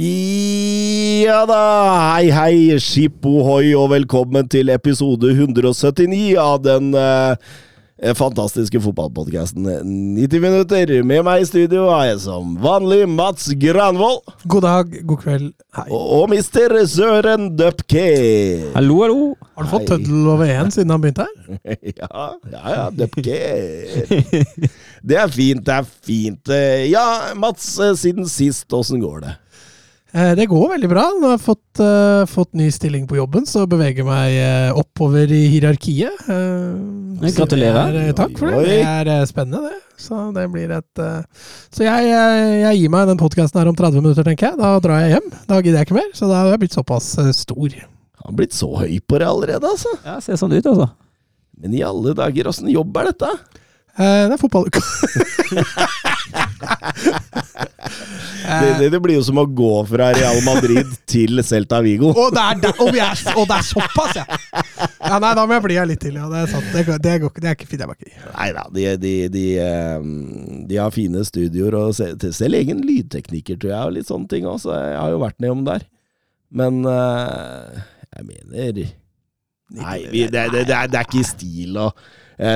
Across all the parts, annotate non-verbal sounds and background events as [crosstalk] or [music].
Ja da, hei hei, skip ohoi og velkommen til episode 179 av den eh, fantastiske fotballpodcasten 90 minutter. Med meg i studio er jeg som vanlig Mats Granvoll. God dag, god kveld, hei. og, og mister Søren Dupke. Hallo, hallo. Har du fått tøddel over én siden han begynte her? [laughs] Ja, ja, ja, Dupke. Det er fint, det er fint. Eh, Ja, Mats, eh, siden sist, åssen går det? Eh, Det går veldig bra. Nå har jeg fått, uh, fått ny stilling på jobben, så beveger meg uh, oppover i hierarkiet. Uh, gratulerer. er, takk for det. Det er spennende, det. Så det blir et Så jeg, jeg, jeg gir meg den podkasten her om 30 minutter, tenker jeg. Da drar jeg hjem. Da gidder jeg ikke mer. Så da har jeg blitt såpass stor. Han har blitt så høy på det allerede, altså. Ja, ser sånn ut, altså. Men i alle dager, åssen jobb er dette? Eh, Det er fotballuka. [laughs] Det, det, det blir jo som å gå fra Real Madrid til Celta Vigo. Og det er, og er, og det er såpass, ja! ja! Nei, da må jeg bli her litt til, ja. Det er sant. Det, går- det, går, det er ikke fint. Nei da, de, de, de, eh, de har fine studioer og selv egen lydtekniker, tror jeg, og litt sånne ting også. Jeg har jo vært nedom der. Men eh, jeg mener Nei, det, det, det, er, ikke i stil eh,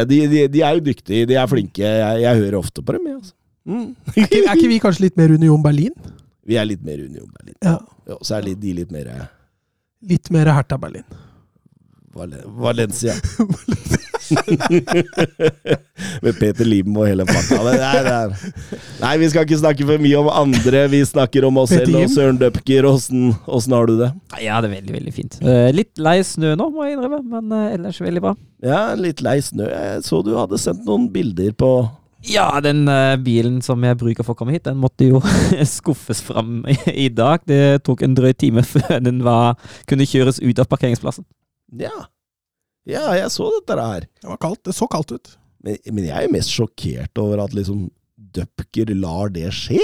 de, de, de er jo dyktige, de er flinke. Jeg, jeg hører ofte på dem, jeg, altså. Mm. Er ikke, er ikke vi kanskje litt mer Union Berlin? Vi er litt mer Union Berlin. Ja. Jo, så er de litt mer eh, Litt mer Hertha Berlin. Valen Valencia. [laughs] Med Peter Lim og hele pakka. Det det. Nei, vi skal ikke snakke for mye om andre. Vi snakker om oss selv og Søren Dupker. Åssen åssen har du det? Ja, det er veldig, veldig fint. Eh, litt lei snø nå, må jeg innrømme, men eh, ellers veldig bra. Ja, litt lei snø. Jeg så du hadde sendt noen bilder på Ja, den uh, bilen som jeg bruker for å komme hit, den måtte jo [laughs] skuffes fram i, i dag. Det tok en drøy time før den var, kunne kjøres ut av parkeringsplassen. Ja. Ja, jeg så dette her. Det var kaldt. Det så kaldt ut. Men, men jeg er jo mest sjokkert over at liksom Dupker lar det skje.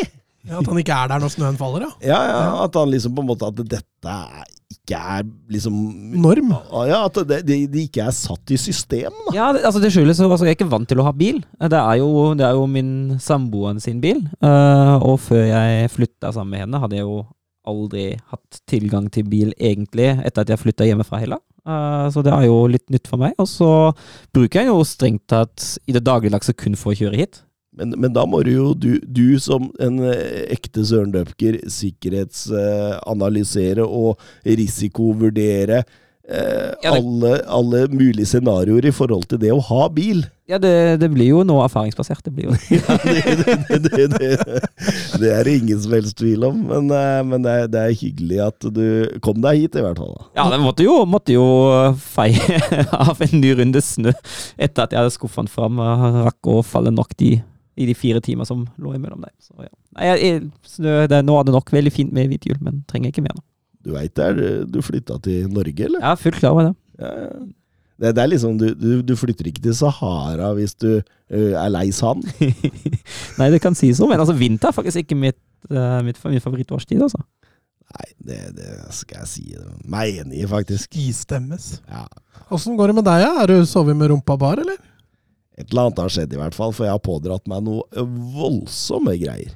Ja, at han ikke er der når snøen faller, ja. Ja, ja, At han liksom på en måte At dette ikke er liksom Norm. Ja, At det, det, det ikke er satt i system. da. Ja, det, altså det skyldes jo altså Jeg er ikke vant til å ha bil. Det er jo, det er jo min samboeren sin bil. Uh, og før jeg flytta sammen med henne, hadde jeg jo aldri hatt tilgang til bil egentlig etter at jeg flytta hjemmefra heller. Uh, så det er jo litt nytt for meg. Og så bruker jeg jo strengt tatt i det dagligdagse kun for å kjøre hit. Men, men da må du jo, du, du som en eh, ekte Søren Dupker, sikkerhetsanalysere og risikovurdere eh, Ja, det- alle, alle mulige scenarioer i forhold til det å ha bil. Ja, det, det blir jo noe erfaringsbasert. Det blir jo [laughs] Ja, det, er det ingen som helst tvil om, men, eh, men det, er, det er hyggelig at du kom deg hit, i hvert fall. Ja, den måtte jo, måtte jo feie [laughs] av en ny runde snø etter at jeg hadde skuffet den fram. Rakk å falle nok de, i de fire timer som lå imellom der. Så, ja. Nei, jeg, snø, det, nå er det nok veldig fint med hvit hjul, men trenger ikke mer nå. Du veit det, er- du flytta til Norge, eller? Er fullt klar over det. Ja, ja. Det, det er liksom, du, du, du flytter ikke til Sahara hvis du uh, er lei sand. [laughs] Nei, det kan sies noe, men altså, vinter er faktisk ikke mitt, uh, mitt, min favorittårstid, altså. Nei, det, det skal jeg si meg enig i, faktisk. Istemmes. Ja. Åssen går det med deg, ja? Har du sovet med rumpa bar, eller? Et eller annet har skjedd, i hvert fall, for jeg har pådratt meg noe voldsomme greier.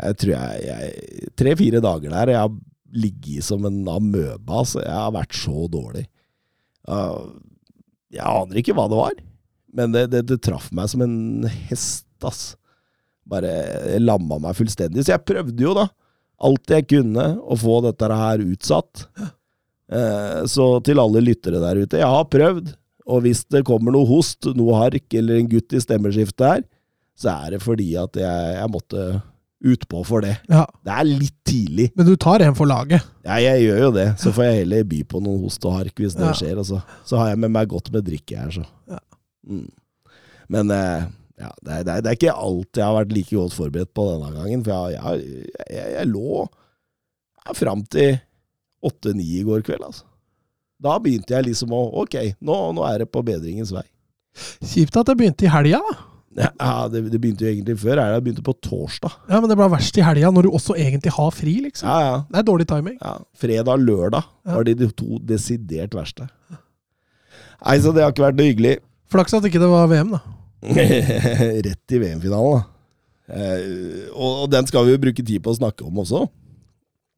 Jeg tror jeg, jeg Tre-fire dager der, jeg har ligget som en amøba. Altså, jeg har vært så dårlig. Jeg aner ikke hva det var, men det, det, det traff meg som en hest, ass. Bare lamma meg fullstendig. Så jeg prøvde jo, da, alt jeg kunne, å få dette her utsatt. Eh, så til alle lyttere der ute, jeg har prøvd. Og hvis det kommer noe host, noe hark eller en gutt i stemmeskiftet her, så er det fordi at jeg, jeg måtte utpå for det. Ja. Det er litt tidlig. Men du tar en for laget. Ja, jeg gjør jo det. Så får jeg heller by på noen host og hark hvis det Ja. skjer. Altså. så, har jeg med meg godt med drikke her, så. Ja. Mm. Men eh, Ja, det, det, er, det er ikke alt jeg har vært like godt forberedt på denne gangen. For jeg, jeg, jeg, jeg lå ja, fram til åtte-ni i går kveld, altså. Da begynte jeg liksom å Ok, nå, nå er det på bedringens vei. Kjipt at det begynte i helga, da. Ja, det, det begynte jo egentlig før. Det begynte på torsdag. Ja, Men det ble verst i helga, når du også egentlig har fri, liksom. Ja, ja. Det er dårlig timing. ja. Fredag og lørdag var de, de to desidert verste. Nei, så det har ikke vært noe hyggelig. Flaks at ikke det var VM, da. [laughs] Rett i VM-finalen, da. Eh, og, og den skal vi jo bruke tid på å snakke om også.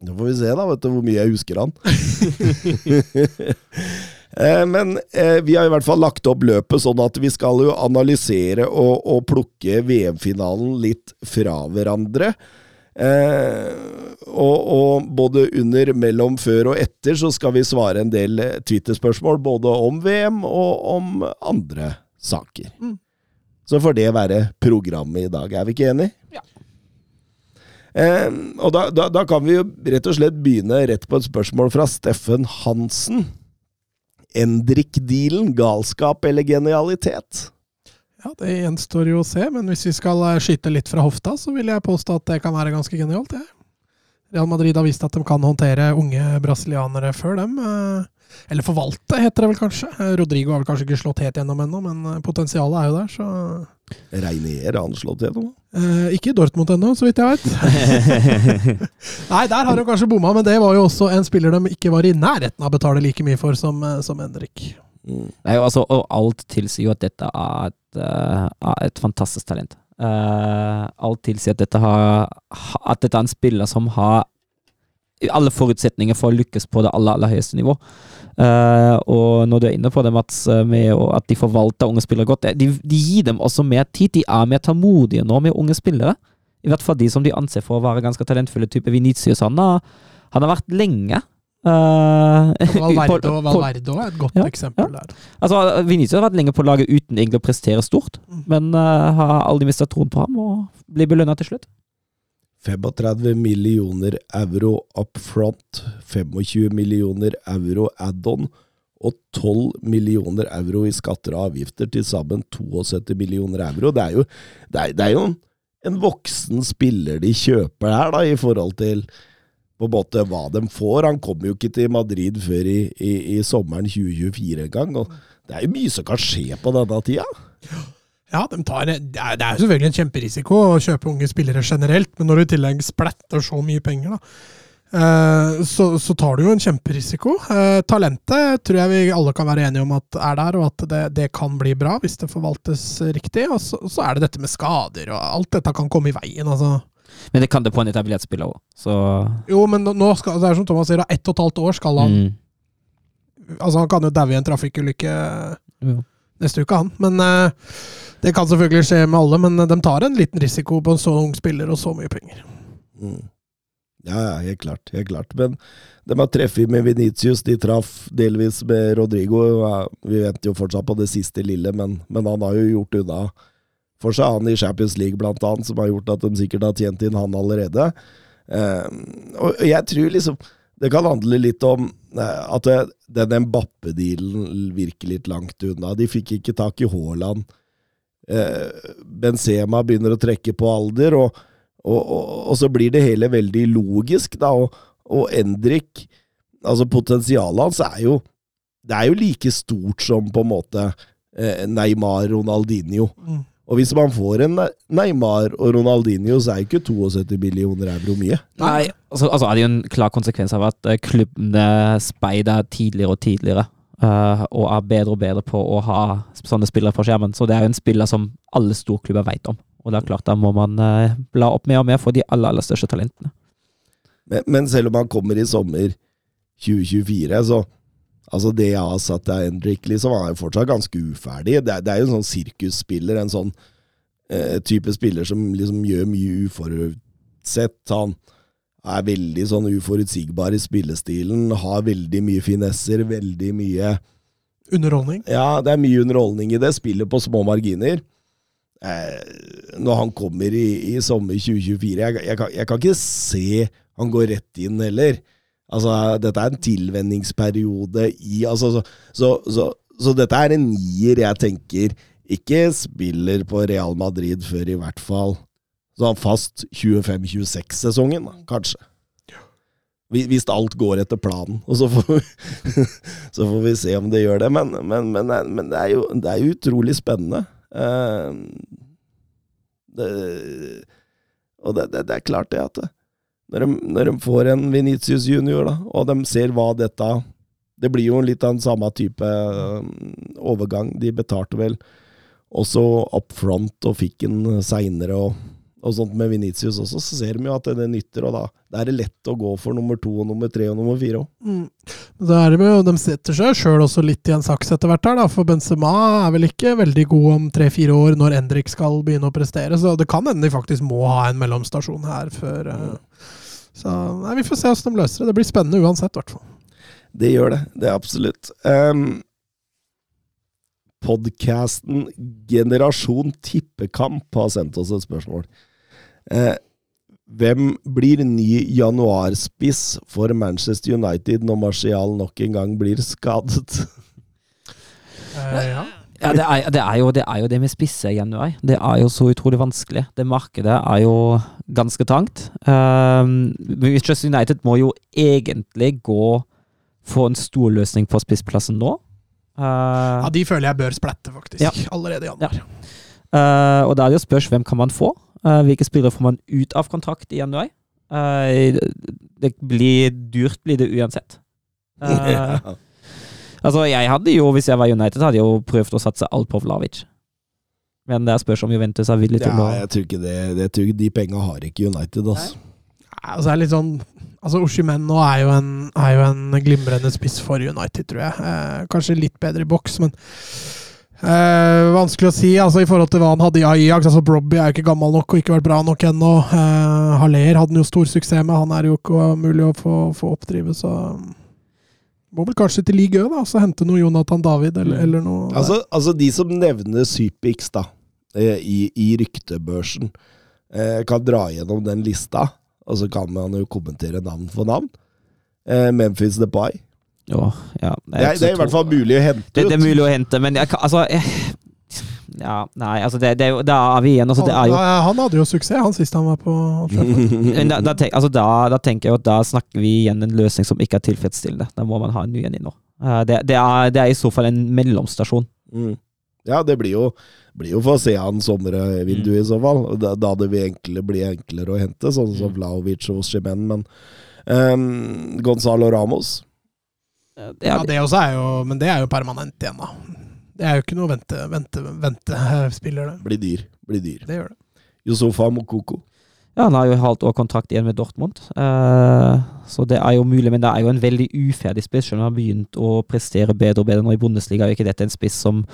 Da får vi se da, vet du, hvor mye jeg husker han. [laughs] Eh, Men eh, vi har i hvert fall lagt opp løpet sånn at vi skal jo analysere og, og plukke VM-finalen litt fra hverandre. Eh, og, og både under, mellom, før og etter så skal vi svare en del Twitter-spørsmål, både om VM og om andre saker. Mm. Så får det være programmet i dag. Er vi ikke enige? Ja. Eh, og da, da, da kan vi jo rett og slett begynne rett på et spørsmål fra Steffen Hansen. Endrik-dealen, galskap eller genialitet? Ja, Det gjenstår jo å se, men hvis vi skal eh, skyte litt fra hofta, så vil jeg påstå at det kan være ganske genialt. jeg. Real Madrid har vist at de kan håndtere unge brasilianere før dem. eh, Eller forvalte, heter det vel kanskje. Eh, Rodrigo har vel kanskje ikke slått helt gjennom ennå, men potensialet er jo der, så Reinier har han slått gjennom? Eh, Ikke Dortmund ennå, så vidt jeg vet. [laughs] Nei, der har de kanskje bomma, men det var jo også en spiller de ikke var i nærheten av å betale like mye for som, eh, som Henrik. Mm. Nei, altså, og alt tilsier jo at dette er et, er et fantastisk talent. Uh, alt tilsier at dette, har, at dette er en spiller som har alle forutsetninger for å lykkes på det aller, aller høyeste nivå. Uh, og når du er inne på det, Mats, eh, med at de forvalter unge spillere godt, de, de gir dem også mer tid. De er mer tålmodige nå med unge spillere. I hvert fall de som de anser for å være ganske talentfulle, type Vinicius. Han han har vært lenge. Uh, [laughs] Valverde og Valverde er et godt Ja, eksempel der. Altså, Vinicius har vært lenge på laget uten egentlig å prestere stort, Mm. men uh, har aldri mista troen på ham og blir belønna til slutt. 35 millioner euro up front, 25 millioner euro add-on og 12 millioner euro i skatter og avgifter, til sammen 72 millioner euro. Det er jo, det er, det er jo en, en voksen spiller de kjøper her, da, i forhold til på en måte hva de får. Han kommer jo ikke til Madrid før i, i, i sommeren 2024 engang. Det er jo mye som kan skje på denne tida. Ja, de tar, det, er, jo selvfølgelig en kjemperisiko å kjøpe unge spillere generelt, men når du i tillegg splatter så mye penger, da, eh, så, så tar du jo en kjemperisiko. Eh, talentet tror jeg vi alle kan være enige om at er der, og at det, det kan bli bra hvis det forvaltes riktig. Og så, så er det dette med skader, og alt dette kan komme i veien. altså. Men det kan det på en etablert spiller òg, så Jo, men nå- skal, det er som Thomas sier, ett og et halvt år skal han mm. Altså, han kan jo daue i en trafikkulykke Jo. Neste uke, han. Men uh, det kan selvfølgelig skje med alle, men de tar en liten risiko på en så ung spiller og så mye penger. Mm. Ja, ja, helt klart. Helt klart. Men de har treffet med Venitius. De traff delvis med Rodrigo. Vi venter jo fortsatt på det siste lille, men, men han har jo gjort unna for seg, han i Champions League blant annet, som har gjort at de sikkert har tjent inn han allerede. Eh, og jeg tror liksom det kan handle litt om eh, at den Mbappe-dealen virker litt langt unna. De fikk ikke tak i Haaland. Eh, Benzema begynner å trekke på alder, og, og, og, og så blir det hele veldig logisk, da. Og, og Endrik Altså, potensialet hans er jo Det er jo like stort som på en måte eh, Neymar, Ronaldinho. Mm. Og hvis man får en Neymar og Ronaldinho, så er ikke 72 millioner euro mye. Nei, altså, altså er det jo en klar konsekvens av at eh, klubbene speider tidligere og tidligere. Uh, og er bedre og bedre på å ha sånne spillere på skjermen. Så det er jo en spiller som alle storklubber vet om. Og det er klart, da må man uh, bla opp mer og mer for de aller, aller største talentene. Men, men selv om han kommer i sommer 2024, så Altså Det jeg har satt av Endrik, liksom, han er jo fortsatt ganske uferdig. Det er, det er jo en sånn sirkusspiller, en sånn eh, type spiller som liksom gjør mye uforutsett. Han er veldig sånn uforutsigbar i spillestilen, har veldig mye finesser, veldig mye Underholdning. Ja, det er mye underholdning i det. Spiller på små marginer. Eh, når han kommer i, i sommer 2024 jeg, jeg, kan, jeg kan ikke se han går rett inn heller. Altså, dette er en tilvenningsperiode i altså, så, så, så, så dette er en nier jeg tenker ikke spiller på Real Madrid før i hvert fall sånn fast 25-26-sesongen, kanskje. Hvis alt går etter planen. Og så får, vi, [laughs] så får vi se om det gjør det. Men, men, men, men det, er jo, det er utrolig spennende. Eh, det, og det, det, det er klart det at det, når, de, når de får en Venitius junior, da, og de ser hva dette Det blir jo litt av den samme type eh, overgang. De betalte vel også up front og fikk den seinere og, og sånt med Venitius også, så ser de jo at det nytter, og da, da er det lett å gå for nummer to og nummer tre og nummer fire òg. Mm. Da er det jo, De setter seg sjøl også litt i en saks etter hvert, her da, for Benzema er vel ikke veldig god om tre-fire år når Endrik skal begynne å prestere, så det kan hende de faktisk må ha en mellomstasjon her før eh, Så nei, vi får se hvordan de løser det. Det blir spennende uansett, i hvert fall. Det gjør det. Det er absolutt. Um, Podkasten Generasjon tippekamp har sendt oss et spørsmål. Eh, hvem blir ny januarspiss for Manchester United når Martial nok en gang blir skadet? Uh, ja. Ja, det er, det, er jo, det er jo det med spisse i januar. Det er jo så utrolig vanskelig. Det markedet er jo ganske trangt. Um, Manchester United må jo egentlig gå for en stor løsning på spissplassen nå. Uh, ja, De føler jeg bør splette, faktisk. Ja. Allerede i januar. uh, og da er det jo spørs hvem kan man få. Hvilke spillere får man ut av kontrakt i januar? Uh, det blir dyrt, blir det uansett. Uh, [laughs] Altså, jeg hadde jo, hvis jeg var United, hadde jeg jo prøvd å satse alt på Vlavic. Men det er spørs om Juventus er villig til Ja, å jeg tror ikke det. Jeg tror ikke de penga har ikke United, altså. Nei, altså, er litt sånn Altså, Oshimen nå er jo, en, er jo en glimrende spiss for United, tror jeg. Eh, kanskje litt bedre i boks, men eh, Vanskelig å si altså i forhold til hva han hadde i Ajax. altså Brobby er jo ikke gammel nok og ikke vært bra nok ennå. Eh, Haller hadde han jo stor suksess med. Han er jo ikke mulig å få, få oppdrive, så Må vel kanskje til Ligue Ø, da, så hente noe Jonathan David eller, eller noe Altså, altså de som nevner Sypix da, eh, i, i ryktebørsen, eh, kan dra gjennom den lista, og så kan man jo kommentere navn for navn. Eh, Memphis Depay. Jo, ja, Det er, det er i hvert fall mulig å hente det, ut. det er mulig å hente, men jeg altså jeg, Ja, nei, altså det, det Da er vi igjen. Altså, det er jo han, han hadde jo suksess, han sist han var på [laughs] Men da, da, tenk, altså da, da tenker jeg at da snakker vi igjen en løsning som ikke er tilfredsstillende. Da må man ha en ny en inn nå. Eh, Det, det, er, det er i så fall en mellomstasjon. Mm. Ja, det blir jo, blir jo for å se han sommervinduet i så fall. Da, da det vil enkle, bli enklere å hente, sånn som Vlaovic og Shemen. Men um, Gonzalo Ramos Det Ja, det også er jo, men det er jo permanent igjen, da. Det er jo ikke noe vente, vente, ventespiller, det. blir dyr. Blir dyr. Det gjør det. Yusufa Mokoko. ja, han har jo halvt år kontrakt igjen med Dortmund, Eh, så det er jo mulig. Men det er jo en veldig uferdig spiss, selv om han har begynt å prestere bedre og bedre nå i Bundesliga. Er jo ikke dette en spiss som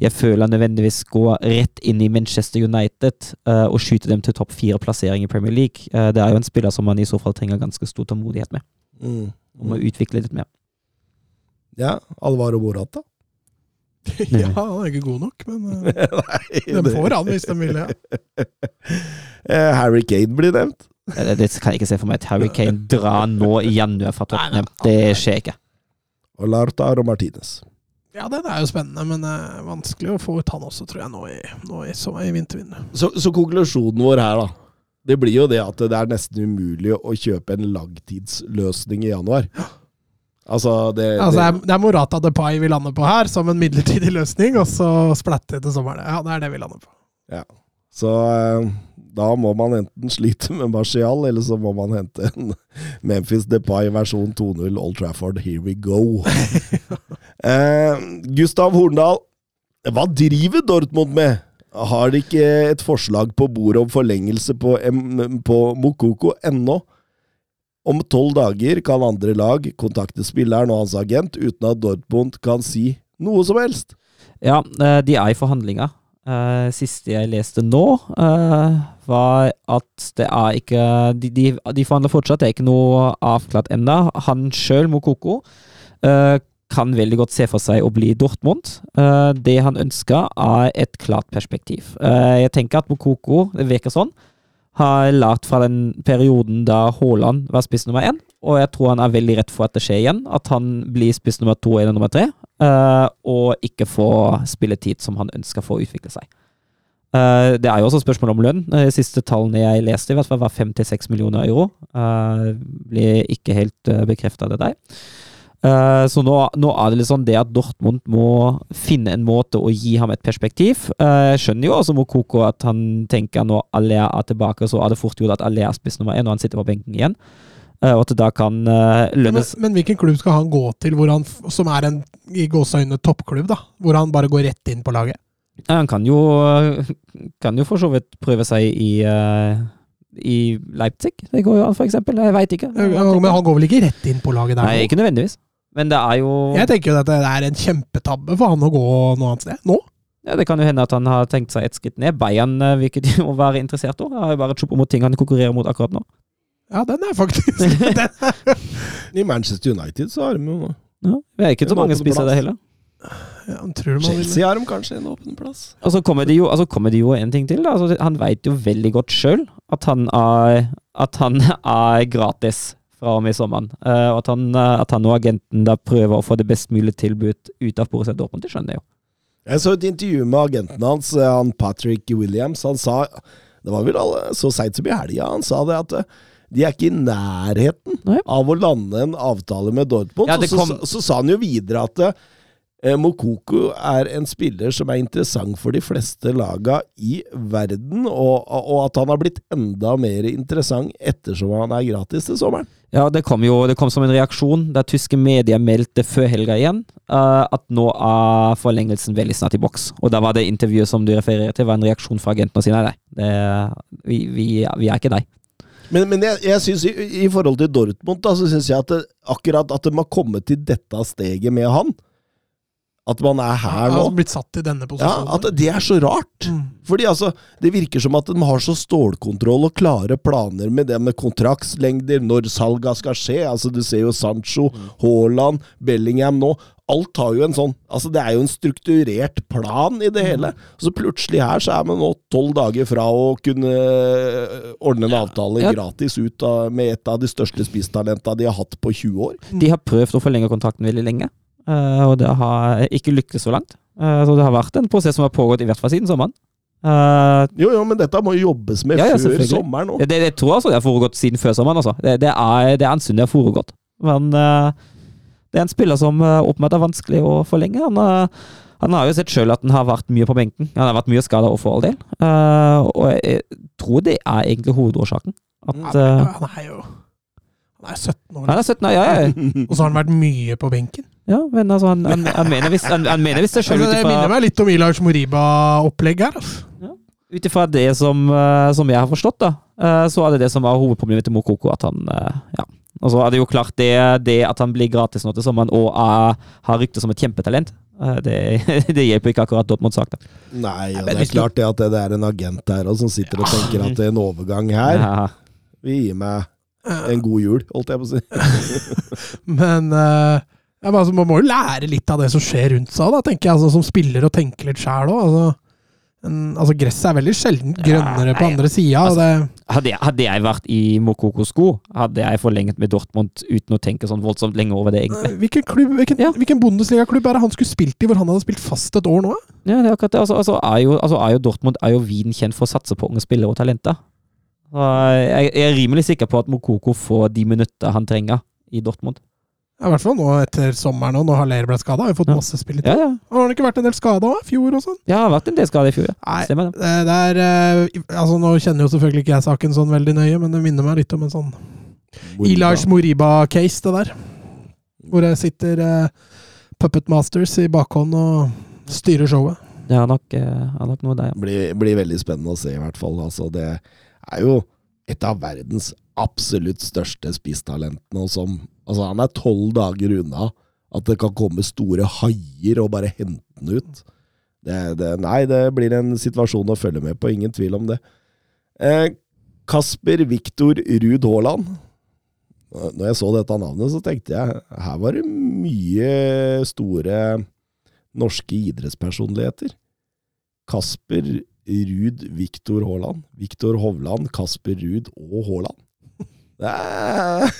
jeg føler nødvendigvis går rett inn i Manchester United eh, og skyter dem til topp fire-plassering i Premier League. Eh, det er jo en spiller som man i så fall trenger ganske stor tålmodighet med. Mm. Om å utvikle litt mer. Ja, Alvaro Morata. [laughs] ja, han er ikke god nok, men [laughs] eh, Nei, de får han hvis de vil. Ja. [laughs] Eh, Harry Kane blir nevnt. Eh, Det kan jeg ikke se for meg at Harry Kane drar nå i januar fra Tottenham. Det skjer ikke. Og Lautaro Martinez. ja, den er jo spennende, men eh, vanskelig å få ut han også, tror jeg, nå i, nå i, så, i vintervinduet. Så, så konklusjonen vår her, da. Det blir jo det at det er nesten umulig å kjøpe en langtidsløsning i januar. [gasps] Altså, det, Altså, det, er, det er Morata Depay vi lander på her, som en midlertidig løsning, og så splatte til sommeren. Ja, det er det vi lander på. Så eh, da må man enten slite med Marcial, eller så må man hente en Memphis Depay versjon 2.0 Old Trafford. Here we go. [laughs] eh, Gustav Horndal, hva driver Dortmund med? Har de ikke et forslag på bordet om forlengelse på, M på Mokoko ennå? Om tolv dager kan andre lag kontakte spilleren og hans agent uten at Dortmund kan si noe som helst. Ja, eh, de er i forhandlinger. Eh, Siste jeg leste nå, eh, var at det er ikke De, de, de forhandler fortsatt, det er ikke noe avklart ennå. Han sjøl, Mokoko, kan veldig godt se for seg å bli Dortmund. Det han ønsker, er et klart perspektiv. Jeg tenker at Mokoko, det virker sånn, har lært fra den perioden da Haaland var spiss nummer én, og jeg tror han er veldig rett for at det skjer igjen. At han blir spiss nummer to eller nummer tre, uh, og ikke får spilletid som han ønsker for å utvikle seg. Uh, det er jo også spørsmål om lønn. De siste tallene jeg leste, i hvert fall var fem til seks millioner euro. Uh, blir ikke helt uh, bekrefta det der. Uh, så nå, nå, er det sånn det at Dortmund må finne en måte å gi ham et perspektiv. Uh, jeg skjønner jo også Mokoko at han tenker når Alea er tilbake, så er det fort gjort at Alea er spiss nummer én når han sitter på benken igjen. Uh, og at det da kan lønnes men, men, hvilken klubb skal han gå til, han, som er en i gåseøynene toppklubb, da? Hvor han bare går rett inn på laget? Han kan jo, kan jo for så vidt prøve seg i, uh, i Leipzig. Det går jo an, for eksempel. Jeg veit ikke. Men han går vel ikke rett inn på laget der? Nei, ikke nødvendigvis. Men det er jo Jeg tenker jo at det er en kjempetabbe for han å gå noe annet sted. Nå. Ja, Det kan jo hende at han har tenkt seg et skritt ned. Bayern eh, virker de å være interessert òg. Har jo bare Chupo mot ting han konkurrerer mot akkurat nå. Ja, den er faktisk [laughs] den I Manchester United så har de jo ja, Vi er ikke så mange spisser der heller. Ja, Chelsea har de kanskje en åpen plass. Og så kommer det jo, altså kommer det jo en ting til. Da. Altså, han veit jo veldig godt sjøl at, at, han er gratis fra og med sommeren. Uh, og at han, uh, at han og agenten da prøver å få det best mulige tilbud ut av Borussia Dortmund, det skjønner jeg jo. Jeg så et intervju med agenten hans, eh, han Patrick Williams. Han sa Det var vel alle, så seint som i helga. Han sa det at de er ikke i nærheten av å lande en avtale med Dortmund. Ja, kom... så, så, så, sa han jo videre at Eh, Mokoko er en spiller som er interessant for de fleste laga i verden, og, og, at han har blitt enda mer interessant ettersom han er gratis til sommeren. Ja, det kom jo det kom som en reaksjon da tyske medier meldte før helga igjen uh, at nå er forlengelsen veldig snart i boks. Og da var det intervjuet som du refererer til, var en reaksjon fra agenten og si nei, nei, det, vi, vi, vi, er ikke deg. Men, men jeg, jeg synes i, i, forhold til Dortmund, da, så syns jeg at det, akkurat at de har kommet til dette steget med han, at man er her nå. Ja, blitt satt i denne posisjonen. Ja, at Det er så rart. Mm. Fordi altså, Det virker som at de har så stålkontroll og klare planer med det med kontraktslengder, når salga skal skje. Altså, Du ser jo Sancho, mm. Haaland, Bellingham nå. Alt har jo en sånn Altså, det er jo en strukturert plan i det mm. hele. Så plutselig her så er man nå tolv dager fra å kunne øh, ordne en avtale ja. gratis ut av, med et av de største spisstalentene de har hatt på 20 år. De har prøvd å forlenge kontrakten veldig lenge. Uh, og det har ikke lykkes så langt. Uh, så det har vært en prosess som har pågått i hvert fall siden sommeren. Uh, jo, jo, men dette må jo jobbes med ja, ja, før sommeren òg. Det, det, tror jeg altså det har foregått siden før sommeren. Altså. Det, det, er, det er en stund det har foregått. Men det er en spiller som åpenbart er vanskelig å forlenge. Han, han har jo sett sjøl at han har vært mye på benken. Han har vært mye skada for all del. og jeg tror det er egentlig hovedårsaken. At, han er jo han er 17 år. Han er 17 år, ja, ja. [laughs] Og så har han vært mye på benken. Ja, men altså, han, han, han mener visst han, han mener visst det sjøl altså, Det minner meg litt om Ilars Moriba-opplegg her. Altså. Ja. Ut ifra det som, eh, som, jeg har forstått, da, eh, så er det det som var hovedproblemet til Mokoko. At han eh, Ja. Og så er det jo klart det, det at han blir gratis nå til sommeren og er, har rykte som et kjempetalent. Det, [laughs] det, hjelper ikke akkurat Dortmunds sak. Da. Nei, og det er klart det at det er en agent her som sitter og tenker at det er en overgang her. Vi gir meg en god jul, holdt jeg på å si. [laughs] Men uh, altså, man må jo lære litt av det som skjer rundt seg, da, tenker jeg, altså, som spiller og tenker litt sjæl òg. Altså, altså, gresset er veldig sjelden grønnere ja, på andre sida. Altså, hadde, hadde, jeg vært i Mokokos sko, hadde jeg forlenget med Dortmund uten å tenke sånn voldsomt lenge over det, egentlig. Hvilken, klubb, hvilken, ja. hvilken Bundesliga-klubb er det han skulle spilt i, hvor han hadde spilt fast et år nå? Ja, det er akkurat det. Altså, altså, er jo, altså, er jo Dortmund er jo viden kjent for å satse på unge spillere og talenter. Jeg er rimelig sikker på at Mokoko får de minutter han trenger i Dortmund. Ja, I hvert fall nå etter sommeren, og når Haller ble skada. Har jo fått ja. masse spilletid. Ja, ja. Har han ikke vært en del skada i fjor og sånn? Ja, har vært en del skada i fjor, ja. Nei, Stemmer det. det er, uh, altså Nå kjenner jo selvfølgelig ikke jeg saken sånn veldig nøye, men det minner meg litt om en sånn Ilars Moriba-case, det der. Hvor jeg sitter uh, Puppet Masters i bakhånd og styrer showet. Det er nok, uh, er nok noe der, ja. Blir, blir veldig spennende å se, i hvert fall. Altså, det er jo et av verdens absolutt største spisstalentene. Altså han er tolv dager unna at det kan komme store haier og bare hente den ut. Det, det, nei, det blir en situasjon å følge med på, ingen tvil om det. Eh, Kasper Viktor Ruud Haaland. Når jeg så dette navnet, så tenkte jeg her var det mye store norske idrettspersonligheter. Kasper Ruud, Viktor Haaland. Viktor Hovland, Kasper Ruud og Haaland. [laughs]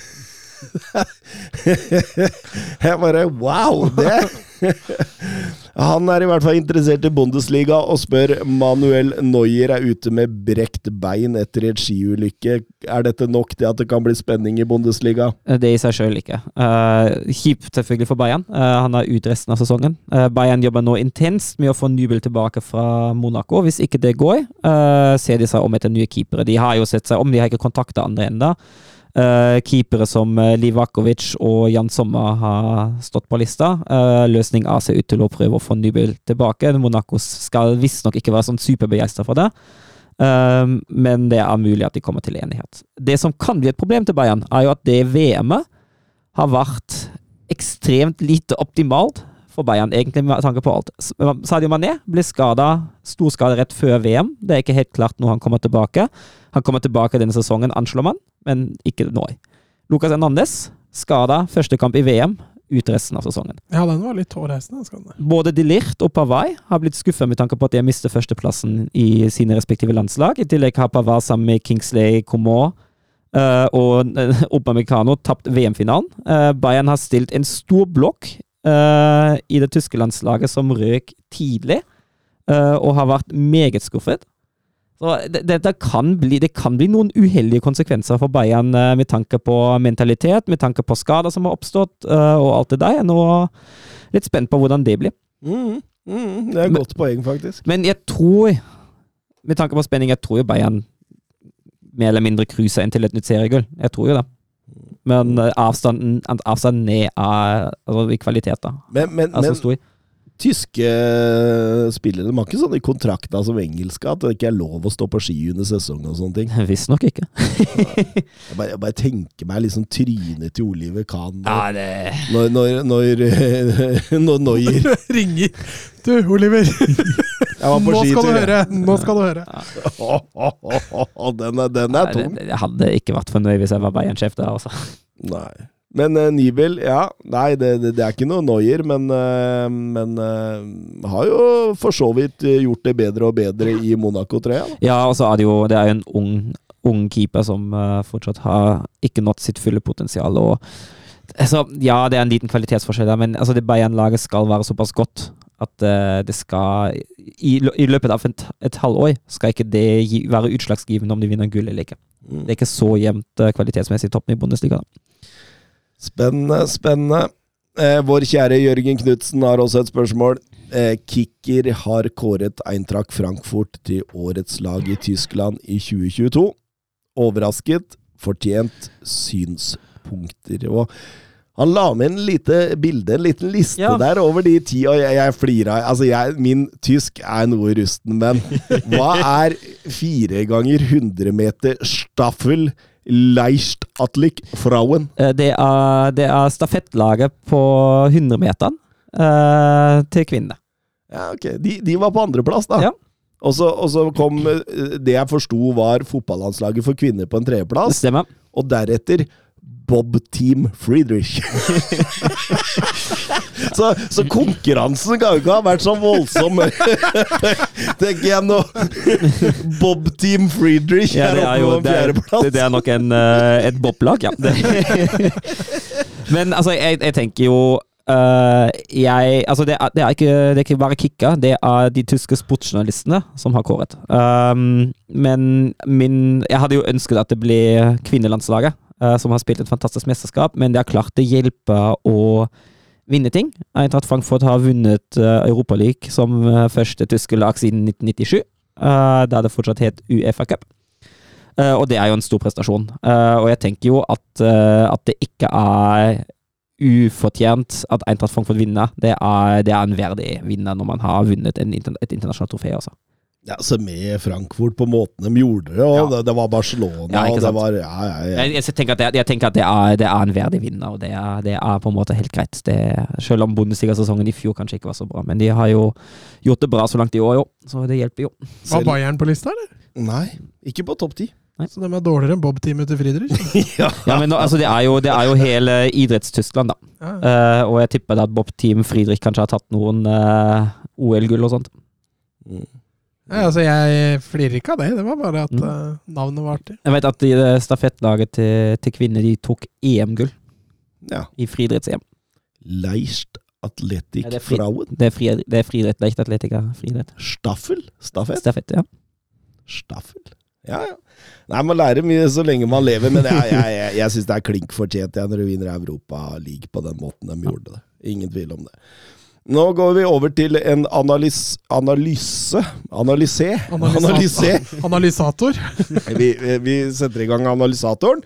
[laughs] Jeg bare Wow! Det [laughs] Han er i hvert fall interessert i Bundesliga og spør Manuel Neuer er ute med brekt bein etter et skiulykke. Er dette nok til at det kan bli spenning i Bundesliga? Eh, Det i seg sjøl ikke. Uh, Kjipt selvfølgelig for Bayern. Uh, han er ute resten av sesongen. Uh, Bayern jobber nå intenst med å få Nubel tilbake fra Monaco. Hvis ikke det går, eh, ser de seg om etter nye keepere. De har jo sett seg om, de har ikke kontakta andre ennå. Uh, keepere som uh, Livakovic og Jan Sommer har stått på lista. Uh, løsning A ser ut til å prøve å få Nybel tilbake. Monaco skal visstnok ikke være sånn superbegeistra for det. Men det er mulig at de kommer til enighet. Det som kan bli et problem til Bayern, er jo at det VM-et har vært ekstremt lite optimalt for Bayern, egentlig med tanke på alt. Sadio Mané ble skada, storskada rett før VM. Det er ikke helt klart når han kommer tilbake. Han kommer tilbake denne sesongen, anslår man, men ikke nå. Lucas Hernandez skada første kamp i VM, ut resten av sesongen. Ja, den var litt hårreisende. Både De Lirt og Pavai har blitt skuffa med tanke på at de har mistet førsteplassen i sine respektive landslag. I tillegg har Pavai sammen med Kingsley Coman eh, og uh, tapt VM-finalen. Eh, Bayern har stilt en stor blokk i det tyske landslaget som røk tidlig, og har vært meget skuffet. Så det, det, det, kan bli, det kan bli noen uheldige konsekvenser for Bayern eh, med tanke på mentalitet, med tanke på skader som har oppstått, eh, og alt det der. Jeg er nå litt spent på hvordan det blir. Mm, mm, det er et godt poeng, faktisk. Men jeg tror, med tanke på spenning, jeg tror jo Bayern mer eller mindre cruiser inn til et nytt seriegull. Jeg tror jo det. Men eh, avstanden, avstanden ned er, altså, i kvalitet, da, Men, men, er så men stor. Tyske spillere de har ikke sånne kontrakter som engelske at det ikke er lov å stå på ski under sesong og sånne ting. [laughs] Visstnok ikke. [laughs] Jeg bare, jeg bare tenker meg liksom trynet til Oliver Kahn Ja, det når, når, når, [laughs] når Noyer Ringer. Du, Oliver. Jeg var på Nå skal du høre. Nå skal du høre. Den er, den er tung. det- Jeg hadde ikke vært fornøyd hvis jeg var Bayern-sjef der, altså. Nei. Men uh, Nibel, ja. Nei, det, det, det er ikke noe noier, men, uh, men uh, har jo for så vidt gjort det bedre og bedre i Monaco, tror jeg. Ja, og så er det jo Det er en ung, ung keeper som fortsatt har ikke nådd sitt fulle potensial. Og, altså, ja, det er en liten kvalitetsforskjell der, men altså, det Bayern-laget skal være såpass godt at det skal i, I løpet av et, et halvår skal ikke det gi, være utslagsgivende om de vinner gull eller ikke. Mm. Det er ikke så jevnt kvalitetsmessig toppen i Bundesliga. Da. Spennende, spennende. Eh, vår kjære Jørgen Knutsen har også et spørsmål. Eh, Kicker har kåret Eintracht Frankfurt til årets lag i Tyskland i 2022. Overrasket, fortjent synspunkter. Og han la med en lite bilde, en liten liste Ja. der over de ti, og jeg, jeg flira. Altså, jeg, min tysk er noe rusten, men [laughs] hva er fire ganger 100 meter staffel Leichtathletik Frauen? Eh, det, er, det er stafettlaget på 100-meteren eh, til kvinnene. Ja, ok. De, de var på andreplass, da. Ja. Og så, og så kom eh, det jeg forsto var fotballandslaget for kvinner på en tredjeplass, stemmer. og deretter Bob Team Friedrich. [laughs] så, så konkurransen kan jo ikke ha vært så voldsom, [laughs] tenker jeg nå. Bob Team Friedrich Ja, er det er oppe jo på det er, det, er nok en, et et boblag, ja. [laughs] Men altså, jeg, jeg tenker jo Uh, jeg, altså det, er, det, er ikke, det er ikke bare Kikka, det er de tyske sportsjournalistene som har kåret. Um, men min, jeg hadde jo ønsket at det ble kvinnelandslaget, eh, som har spilt et fantastisk mesterskap, men det har klart det hjelper å vinne ting. Eintracht Frankfurt har vunnet uh, Europaligaen som eh, første tyske lag siden 1997, uh, da det fortsatt het Uefa Cup. Eh, og det er jo en stor prestasjon. Eh, og jeg tenker jo at, eh, at det ikke er ufortjent at Eintracht Frankfurt vinner. Det er, det er en verdig vinner når man har vunnet et internasjonalt trofé. Altså. Ja, så med Frankfurt på måten de gjorde det, og Ja. det, det var Barcelona, Ja, og det var ja, ja, ja. Jeg, jeg tenker at, det, jeg tenker at det, er, det er en verdig vinner, og det er, det er på en måte helt greit. Det, selv om Bundesliga-sesongen i fjor kanskje ikke var så bra, men de har jo gjort det bra så langt i år, jo. Så det hjelper jo. Var Bayern på lista, eller? Nei, ikke på topp ti. Så de er dårligere enn Bob-teamet til Friedrich? [laughs] ja. Ja, men nå, altså, det, er jo, det er jo hele idrettstyskland, da. Ja. Uh, og jeg tipper at Bob Team Friedrich kanskje har tatt noen uh, OL-gull og sånt. Mm. Nei, altså, jeg flirer ikke av det. Det var bare at Mm. eh, navnet var artig. Jeg vet at i stafettlaget til, til kvinner de tok EM-gull Ja. i friidretts-EM. Leist Atletic Ja, er Frauen. Det er, fri, det er friidrett, leichtatletika. Friidrett. Staffel? Stafett? Stafett, ja. Staffel. Ja, ja. Nei, Man lærer mye så lenge man lever, men jeg, jeg, jeg, jeg syns det er klink fortjent når du vinner Europa League på den måten de gjorde det. Ingen tvil om det. Nå går vi over til en analys, analyse Analyse? Analyse. Analysator. Vi, vi setter i gang analysatoren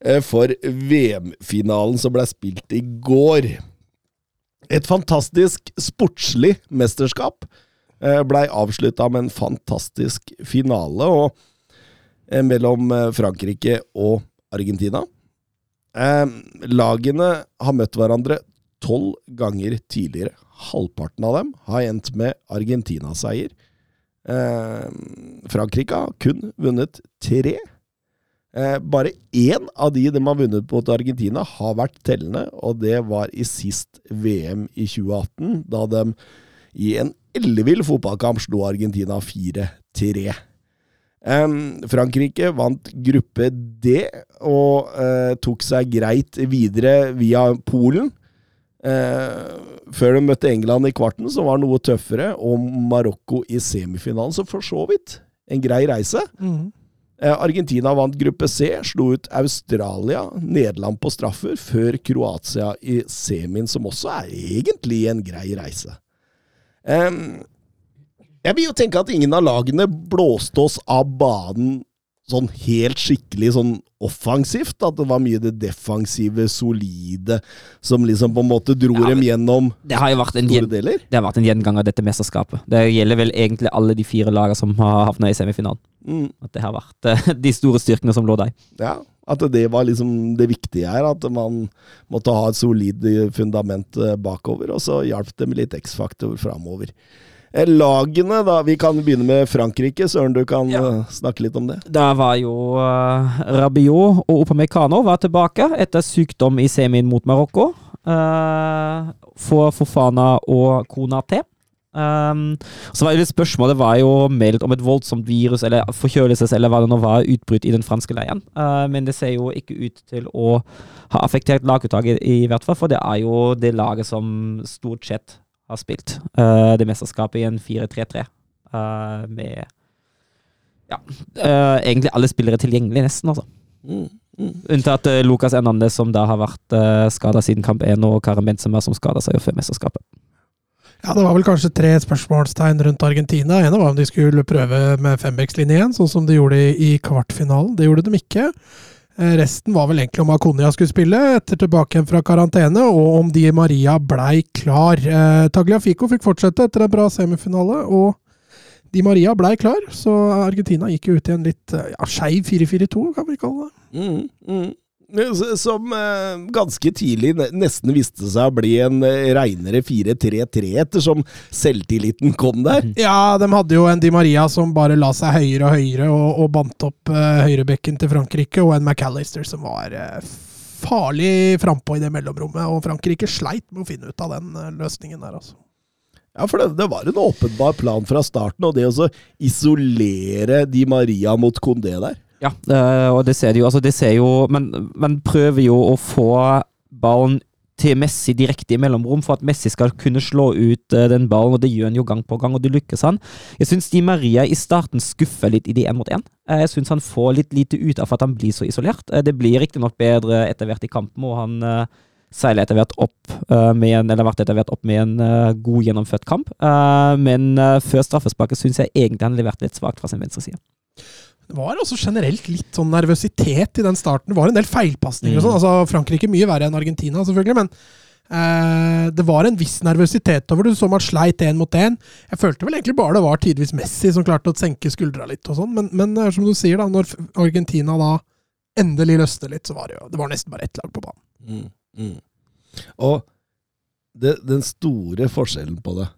eh, for VM-finalen som ble spilt i går. Et fantastisk sportslig mesterskap eh, blei avslutta med en fantastisk finale og, eh, mellom eh, Frankrike og Argentina. Eh, lagene har møtt hverandre tolv ganger tidligere. Halvparten av dem har endt med Argentina-seier. Eh, Frankrike har kun vunnet tre. Eh, bare én av de de har vunnet mot Argentina, har vært tellende, og det var i sist VM i 2018, da de i en ellevill fotballkamp slo Argentina 4-3. Em, Frankrike vant gruppe D og eh, tok seg greit videre via Polen. Eh, før de møtte England i kvarten, som var noe tøffere, og Marokko i semifinalen. Så for så vidt en grei reise. Mm. Eh, Argentina vant gruppe C, slo ut Australia, Nederland på straffer, før Kroatia i semien, som også er egentlig en grei reise. Em, jeg vil jo tenke at ingen av lagene blåste oss av banen sånn helt skikkelig sånn offensivt. At det var mye det defensive, solide, som liksom på en måte dro Ja, dem gjennom Det har jo vært en, store deler. det har vært en gjengang av dette mesterskapet. Det gjelder vel egentlig alle de fire lagene som har havna i semifinalen. Mm. At det har vært eh, [laughs] de store styrkene som lå der. Ja, at det var liksom det viktige her. At man måtte ha et solid fundament eh, bakover, og så hjalp det med litt X-faktor framover. Eh, Lagene, da. Vi kan begynne med Frankrike. Søren, du kan Ja. eh, snakke litt om det. Der var jo uh, Rabiot og Opamecano var tilbake etter sykdom i semien mot Marokko. Uh, for Fofana og Konate. Um, så var litt Spørsmålet var jo meldt om et voldsomt virus eller forkjølelses eller hva det nå var, utbrudd i den franske leiren. Uh, men det ser jo ikke ut til å ha affektert laguttaket, i hvert fall. For det er jo det laget som stort sett har spilt uh, det mesterskapet i en 4-3-3. Uh, med ja, uh, egentlig alle spillere tilgjengelig, nesten. altså. Mm. Mm. Unntatt uh, Lucas Hernandez, som da har vært uh, skada siden kamp 1, og Karim Benzema, som skada seg jo før mesterskapet. Ja, Det var vel kanskje tre spørsmålstegn rundt Argentina. En var om de skulle prøve med fembekslinje igjen, sånn som de gjorde i, i kvartfinalen. Det gjorde de ikke. Eh, Resten var vel egentlig om Akonia skulle spille etter tilbake igjen fra karantene, og om Di Maria blei klar. Eh, Tagliafico fikk fortsette etter en bra semifinale, og Di Maria blei klar, så Argentina gikk jo ut i en litt eh, ja, skeiv 4-4-2, kan vi kalle det. Mm. Mm. Som eh, ganske tidlig nesten viste seg å bli en eh, reinere 4-3-3, ettersom selvtilliten kom der. [laughs] Ja, de hadde jo en Di Maria som bare la seg høyere og høyere, og, og bandt opp uh, høyrebekken til Frankrike, og en McAllister som var eh, farlig frampå i det mellomrommet. Og Frankrike sleit med å finne ut av den eh, løsningen der, altså. Ja, for det, det var en åpenbar plan fra starten, og det å isolere Di Maria mot Condé der. Ja, eh, og det ser de jo. Altså, det ser jo Men men prøver jo å få ballen til Messi direkte i mellomrom for at Messi skal kunne slå ut eh, den ballen, og det gjør han jo gang på gang, og det lykkes han. Jeg syns Di Maria i starten skuffer litt i de én mot én. Eh, Jeg syns han får litt lite ut av at han blir så isolert. Det blir riktignok bedre etter hvert i kampen, og han seiler etter hvert opp med en, eller vært etter hvert opp med en god gjennomført kamp. Men før straffesparket syns jeg egentlig han leverte litt svakt fra sin venstre side. Det var også generelt litt sånn nervøsitet i den starten. Det var en del feilpasninger og Mm. sånn. Altså, Frankrike mye verre enn Argentina, selvfølgelig, men eh, det var en viss nervøsitet over det. Du så man sleit én mot én. Jeg følte vel egentlig bare det var tidvis Messi som klarte å senke skuldra litt og sånn, men, men er som du sier, da, når Argentina da endelig løsner litt, så var det jo det var nesten bare ett lag på banen. Mm, mm. Og det, den store forskjellen på det,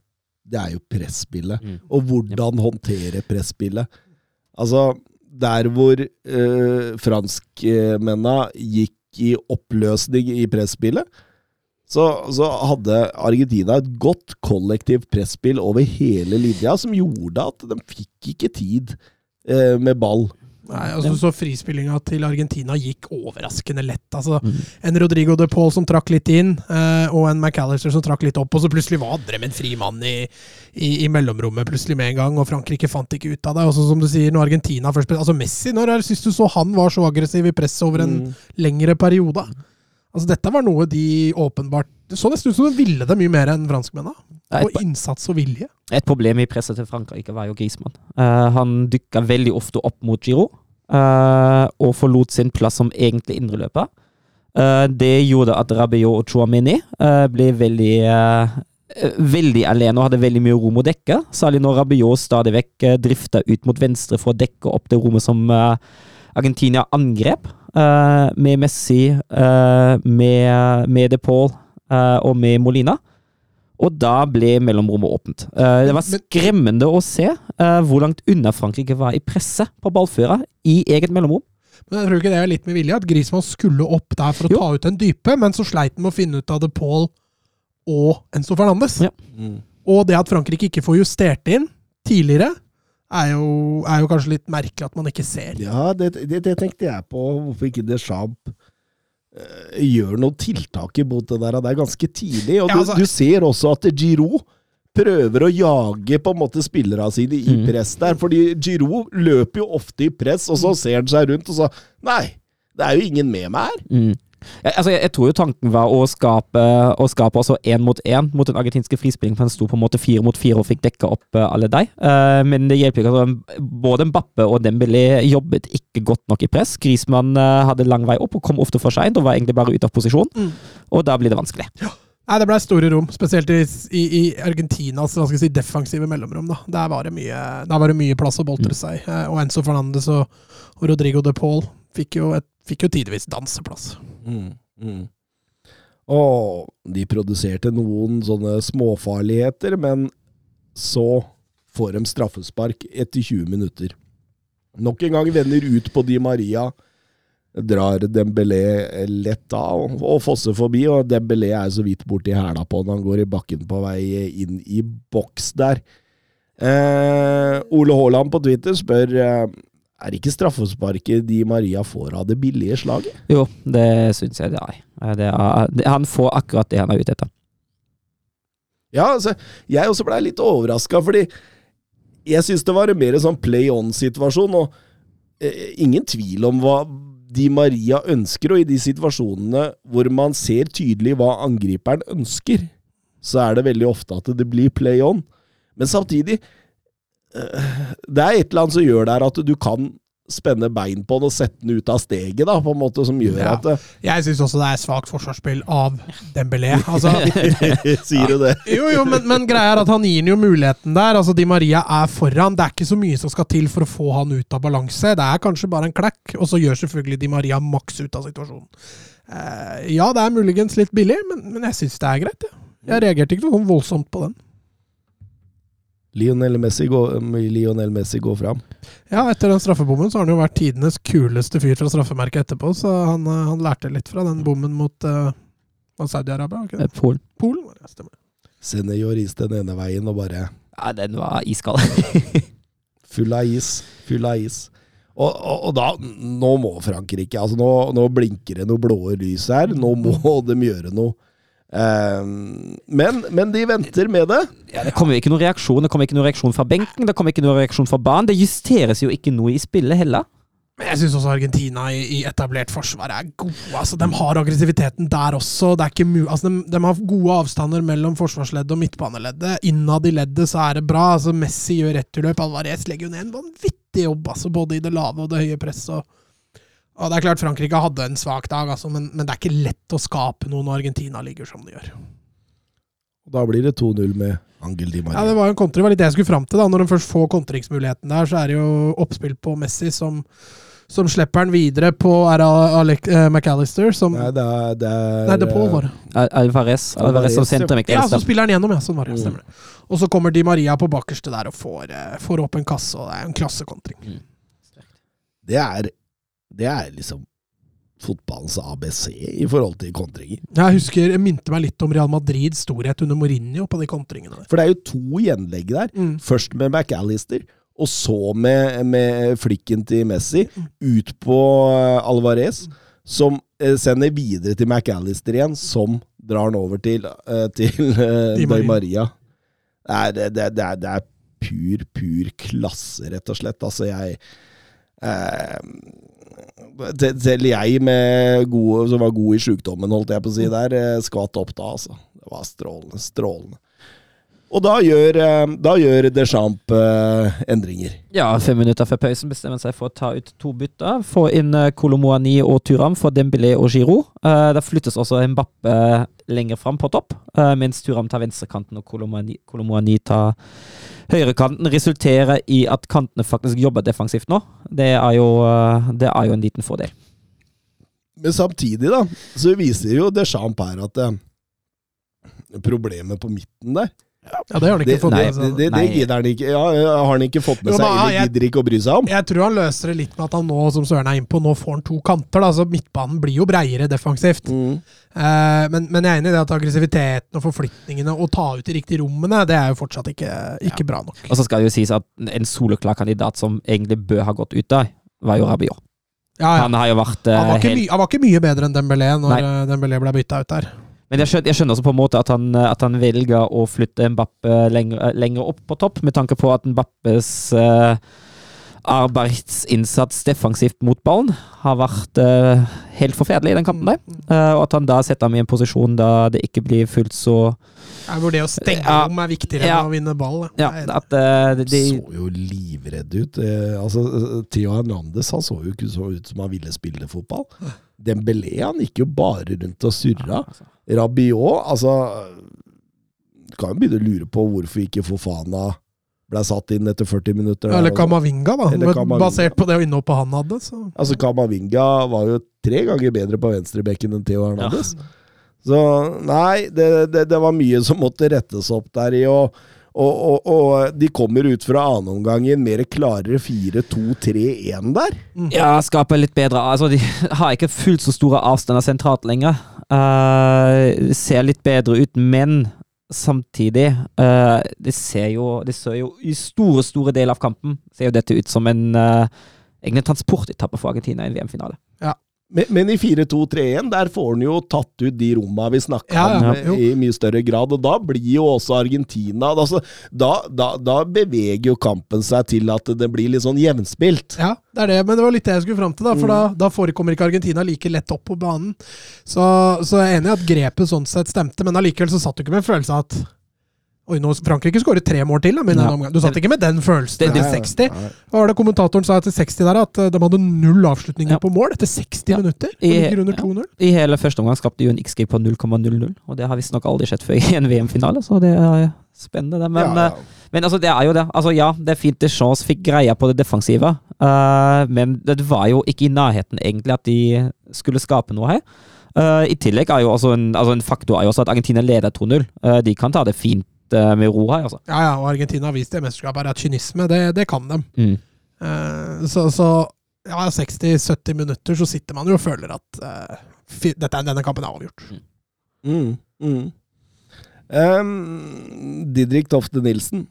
det er jo presspillet. Og hvordan håndtere presspillet. Altså, der hvor eh, franskmennene gikk i oppløsning i presspillet, så, så hadde Argentina et godt kollektivt presspill over hele linja, som gjorde at de fikk ikke tid eh, med ball. Nei, altså Så frispillinga til Argentina gikk overraskende lett. altså Mm. En Rodrigo de Paul som trakk litt inn, eh, og en McAllister som trakk litt opp. Og så plutselig var Adrem en fri mann i, i, i mellomrommet plutselig med en gang, og Frankrike fant ikke ut av det. Og så som du sier, når Argentina først Altså Messi, når syns du så han var så aggressiv i presset over en Mm. lengre periode? Altså Dette var noe de åpenbart Det så nesten ut som de ville det mye mer enn franskmennene. Og innsats og vilje. Et problem i presset til Frankrike var jo Griezmann. Uh, han dykka veldig ofte opp mot Giro, Uh, og forlot sin plass som egentlig indreløper. Uh, det gjorde at Rabiot og Chouameni eh, ble veldig eh, eh, Veldig alene og hadde veldig mye rom å dekke. Særlig når Rabiot stadig vekk drifta ut mot venstre for å dekke opp det rommet som eh, Argentina angrep. uh, med Messi, uh, med, med De Paul uh, og med Molina. Og da ble mellomrommet åpent. Eh, det var skremmende å se eh, hvor langt unna Frankrike var i presset på ballføra i eget mellomrom. Men jeg tror ikke det er litt med vilje, at Griezmann skulle opp der for å Jo. ta ut den dype, men så sleit han med å finne ut av De Paul og Enzo Fernandes. Ja. Mm. Og det at Frankrike ikke får justert inn tidligere, er jo, er jo kanskje litt merkelig at man ikke ser. Ja, det, det, det tenkte jeg på. Hvorfor ikke Deschamps uh, gjør noe tiltak imot det der. Det er ganske tidlig. Og Ja, du, altså- du ser også at Giroud prøver å jage på en måte spillerne sine i Mm. press der. Fordi Giroud løper jo ofte i press, og så ser han seg rundt og så Nei, det er jo ingen med meg her. Mm. Jeg, altså, jeg, jeg tror jo tanken var å skape, å skape også én mot én mot den argentinske frispillingen, for han sto på en måte fire mot fire og fikk dekka opp eh, alle de. Uh, men det hjelper ikke. Altså, både Mbappe og Dembélé jobbet ikke godt nok i press. Grismann uh, hadde lang vei opp og kom ofte for seint og var egentlig bare ute av posisjon. Mm. Og da blir det vanskelig. Nei, det ble store rom, spesielt i, i, i Argentinas si, defensive mellomrom. da. Der var det mye, der var det mye plass å boltre seg. Eh, Og Enzo Fernandes og, og Rodrigo de Paul fikk jo, et, fikk jo tidvis danseplass. Mm, mm. Og de produserte noen sånne småfarligheter, men så får de straffespark etter 20 minutter. Nok en gang vender ut på Di Maria, drar Dembélé lett av og fosser forbi, og Dembélé er så vidt borti hæla på når han går i bakken på vei inn i boks der. Eh, Ole Haaland på Twitter spør eh, er ikke straffesparket Di Maria får av det billige slaget. Jo, det syns jeg det er. Det er det, han får akkurat det han er ute etter. Ja, altså, jeg også blei litt overraska, fordi jeg syns det var en mer sånn play on-situasjon, og eh, ingen tvil om hva Di Maria ønsker, og i de situasjonene hvor man ser tydelig hva angriperen ønsker, så er det veldig ofte at det blir play on. Men samtidig Det er et eller annet som gjør der at du kan spenne bein på den og sette den ut av steget, da, på en måte som gjør Ja. at Jeg syns også det er svakt forsvarsspill av Dembélé. Altså, [laughs] Sier du det? jo, jo, men, men greia er at han gir den jo muligheten der. Altså, Di Maria er foran. Det er ikke så mye som skal til for å få han ut av balanse. Det er kanskje bare en klekk, og så gjør selvfølgelig Di Maria maks ut av situasjonen. Uh, ja, det er muligens litt billig, men, men jeg syns det er greit. Ja. Jeg reagerte ikke noe voldsomt på den. Lionel Messi går, Lionel Messi går fram. Ja, etter den straffebommen så har han jo vært tidenes kuleste fyr fra straffemerket etterpå, så han, eh, han lærte litt fra den bommen mot uh, Saudi-Arabia. ikke det? Polen. Polen? var det, ja, Stemmer. Sender Joris den ene veien og bare Ja, den var iskald. [laughs] full av is. Full av is. Og, og, og da Nå må Frankrike altså Nå, nå blinker det noe blå lys her. Nå må de gjøre noe. Ehm, men, men de venter med det. Ja, det kommer ikke noen reaksjon. Det kommer ikke noen reaksjon fra benken, det kommer ikke noen reaksjon fra banen. Det justeres jo ikke noe i spillet heller. Men jeg syns også Argentina i, i etablert forsvar er gode. Altså, de har aggressiviteten der også. Det er ikke mu altså, de, de har gode avstander mellom forsvarsleddet og midtbaneleddet. Innad i leddet så er det bra. Altså, Messi gjør returløp. Alvarez legger jo ned en vanvittig jobb, altså, både i det lave og det høye presset. Og, det er klart Frankrike hadde en svak dag, altså, men, men det er ikke lett å skape noe når Argentina ligger som de gjør. Da blir det 2-0 med Angel Di Maria. Ja, Det var jo en kontra, det var litt det jeg skulle fram til. da Når de først får kontringsmuligheten der, så er det jo oppspill på Messi som, som slipper den videre på er Alec, uh, McAllister. Som, Nei, det er, det er Nei, det Paul, var det. Al- Alvarez, Alvarez som Alvarez, McAllister. Ja, så spiller han gjennom, ja. Sånn var det. Mm. Stemmer det. Og så kommer Di Maria på bakerste der og får, eh, får opp en kasse, og det er en klassekontring. Det er, det er liksom fotballens ABC i forhold til kontringer. Jeg husker, jeg minte meg litt om Real Madrids storhet under Mourinho på de kontringene. der. For det er jo to gjenlegg der. Mm. Først med McAllister, og så med, med flikken til Messi ut på eh, Alvarez, som eh, sender videre til McAllister igjen, som drar den over til, eh, til Maria. Maria. Det er, det, er, det er pur, pur klasse, rett og slett. Altså, jeg eh, Selv jeg gode, som var god i sjukdommen, holdt jeg på å si der, eh, skvatt opp da, altså. Det var strålende, strålende. Og da gjør, eh, da gjør Deschamps eh, endringer. Ja, fem minutter før pausen bestemmer seg for å ta ut to bytter. Få inn uh, Kolomoani og Turam for Dembélé og Giroud. Da flyttes også Mbappe lenger fram på topp, eh, mens Turam tar venstrekanten og Kolomoani, Kolomoani tar høyrekanten. Resulterer i at kantene faktisk jobber defensivt nå. Det er jo, eh, det er jo en liten fordel. Men samtidig, da, så viser jo Deschamps her at eh, problemet på midten der Ja, det har han ikke Det, fått nei, med seg. det, det gidder han ikke. Ja, ja, har han ikke fått med Jo, seg, eller jeg- gidder ikke å bry seg om? Jeg tror han løser det litt med at han nå, som Søren er innpå, nå får han to kanter. Da, så midtbanen blir jo breiere defensivt. Mm. Eh, men, men jeg er enig i det at aggressiviteten og forflytningene og ta ut de riktige rommene, det er jo fortsatt ikke, ikke bra nok. Og så skal det jo sies at en soleklar kandidat som egentlig bør ha gått ut der, var jo Rabiot. Ja, ja. Han har jo vært eh, Han var, ikke helt mye, han var ikke mye bedre enn Dembélé når Nei. eh, Dembélé ble bytta ut der. Men jeg skjønner, jeg skjønner også på en måte at han, at han velger å flytte Mbappe lenger, lenger opp på topp, med tanke på at Mbappes eh, arbeidsinnsats defensivt mot ballen har vært uh, helt forferdelig i den kampen der. Uh, og at han da setter ham i en posisjon da det ikke blir fullt så Ja, hvor det å stenge Ja. rom er viktigere Ja. enn å vinne ball. Ja, er at uh, de, de Så jo livredd ut. Altså, Theo Hernandez han så jo ikke så ut som han ville spille fotball. Dembélé han gikk jo bare rundt og surra. Rabiot, altså Du kan jo begynne å lure på hvorfor ikke Fofana ble satt inn etter 40 minutter. Eller. Kamavinga, da. Eller Kamavinga. Basert på det innhoppet han hadde. Så. Altså, Kamavinga var jo tre ganger bedre på venstrebekken enn Theo Hernandez. Så nei, det, det, det var mye som måtte rettes opp der i. Og, og, og, og de kommer ut fra annenomgangen mer klarere 4-2-3-1 der. ja, skaper litt bedre Altså, de har ikke fullt så store avstander sentralt lenger. Uh, ser litt bedre ut, men samtidig uh, Det ser jo Det ser jo i store, store deler av kampen ser jo dette ut som en uh, egen transportetappe for Argentina i en VM-finale. Men, men i 4-2-3-1 der får han jo tatt ut de romma vi snakka Ja, ja, om i mye større grad. Og da blir jo også Argentina altså, da, da, da beveger jo kampen seg til at det blir litt sånn jevnspilt. Ja, det er det, men det var litt det jeg skulle fram til. Da, for da, da forekommer ikke Argentina like lett opp på banen. Så, så jeg er enig i at grepet sånn sett stemte, men allikevel så satt du ikke med en følelse av at Oi, nå Frankrike skåret tre mål til. Da, med den Ja. Du satt ikke med den følelsen Det- etter 60. Hva var det kommentatoren sa etter 60 der? At eh, de hadde null avslutninger Ja. på mål etter 60 Ja. minutter. I- ligger under ja. 2-0. I hele første omgang skapte jo en XG på 0,00, og det har visstnok aldri skjedd før i en VM-finale, så det er spennende. det. Men, Ja, ja. eh, men altså, det er jo det. Altså, ja, det er fint Deschamps fikk greia på det defensive, uh, men det var jo ikke i nærheten egentlig at de skulle skape noe her. Uh, I tillegg er jo også en, altså en faktor er jo også at Argentina leder 2-0. Uh, de kan ta det fint eh, med ro her, altså. Ja, ja, og Argentina har vist det mesterskapet her at kynisme, det, det kan de. Mm. Uh, så, så ja, 60-70 minutter så sitter man jo og føler at uh, fy, dette, denne kampen er avgjort. Mm, mm. Um, Didrik Tofte Nilsen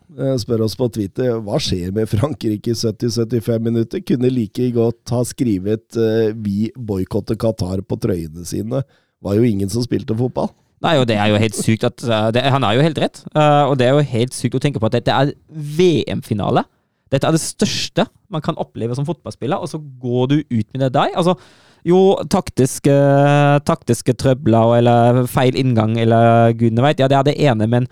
spør oss på Twitter hva skjer med Frankrike i 70-75 minutter. Kunne like godt ha skrevet 'Vi boikotter Qatar' på trøyene sine. Var jo ingen som spilte fotball. Nei, og det er jo helt sykt at eh, det, Han har jo helt rett. Uh, og det er jo helt sykt å tenke på at dette er VM-finale. Dette er det største man kan oppleve som fotballspiller, og så går du ut med det der. Altså, jo, taktiske, taktiske trøbler eller feil inngang eller gudene veit, ja, det er det ene, men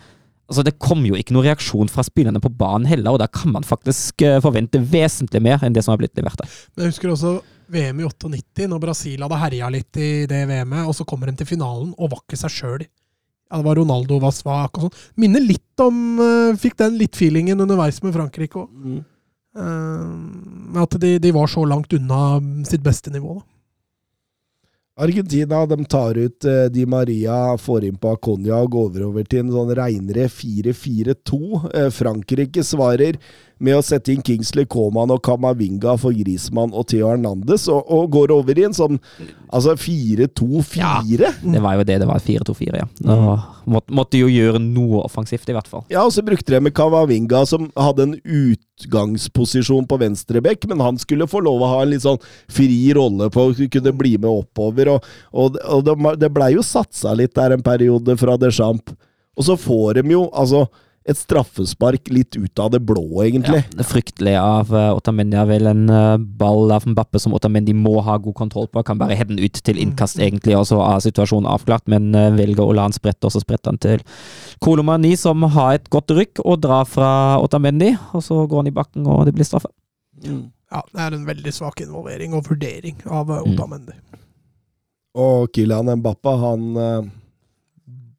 altså, det kom jo ikke noen reaksjon fra spillerne på banen heller, og da kan man faktisk eh, forvente vesentlig mer enn det som har blitt levert der. Men jeg husker også VM i 98, når Brasil hadde herja litt i det VM-et, og så kommer de til finalen og var ikke seg sjøl. Ja, det var Ronaldo var svak og sånn. Minner litt om eh, Fikk den litt feelingen underveis med Frankrike òg. at de, de var så langt unna sitt beste nivå. da. Argentina de tar ut eh, Di Maria, får inn på Aconia og går over til en sånn reinere 4-4-2. Eh, Frankrike svarer med å sette inn Kingsley Coman og Kamavinga for Grismann og Theo Hernandez, og, og går over i en sånn altså 4-2-4. Det var jo det det var. 4-2-4, ja. Da måtte, måtte jo gjøre noe offensivt, i hvert fall. Ja, og så brukte de med Kamavinga, som hadde en utgangsposisjon på venstrebekk, men han skulle få lov å ha en litt sånn fri rolle på å kunne bli med oppover, og, og, og det, det blei jo satsa litt der en periode fra Deschamps. Og så får de jo, altså et straffespark litt ut av det blå, egentlig. Ja, det er fryktelig av uh, Otamendi har vel en uh, ball av Mbappe som Otamendi må ha god kontroll på. Kan bare heade den ut til innkast, egentlig, og så er situasjonen avklart, men uh, velger å la han sprette, og så spretter han til Kolomani, som har et godt rykk, og drar fra Otamendi, og så går han i bakken, og det blir straffe. Mm. Ja, det er en veldig svak involvering og vurdering av uh, Otamendi. Og Kylian Mbappe, han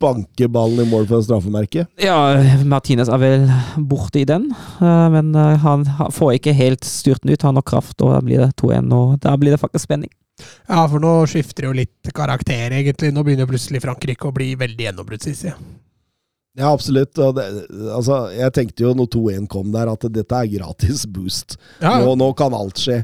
banker ballen i mål for straffemerket. Ja, Martinez er vel borte i den, uh, men uh, han får ikke helt styrt den ut. Han har kraft, og da blir det 2-1, og da blir det faktisk spenning. Ja, for nå skifter jo litt karakter, egentlig. Nå begynner plutselig Frankrike å bli veldig gjennombruddshissige. Ja, absolutt. Det, altså, jeg tenkte jo når 2-1 kom der, at dette er gratis boost. Ja, nå, nå kan alt skje.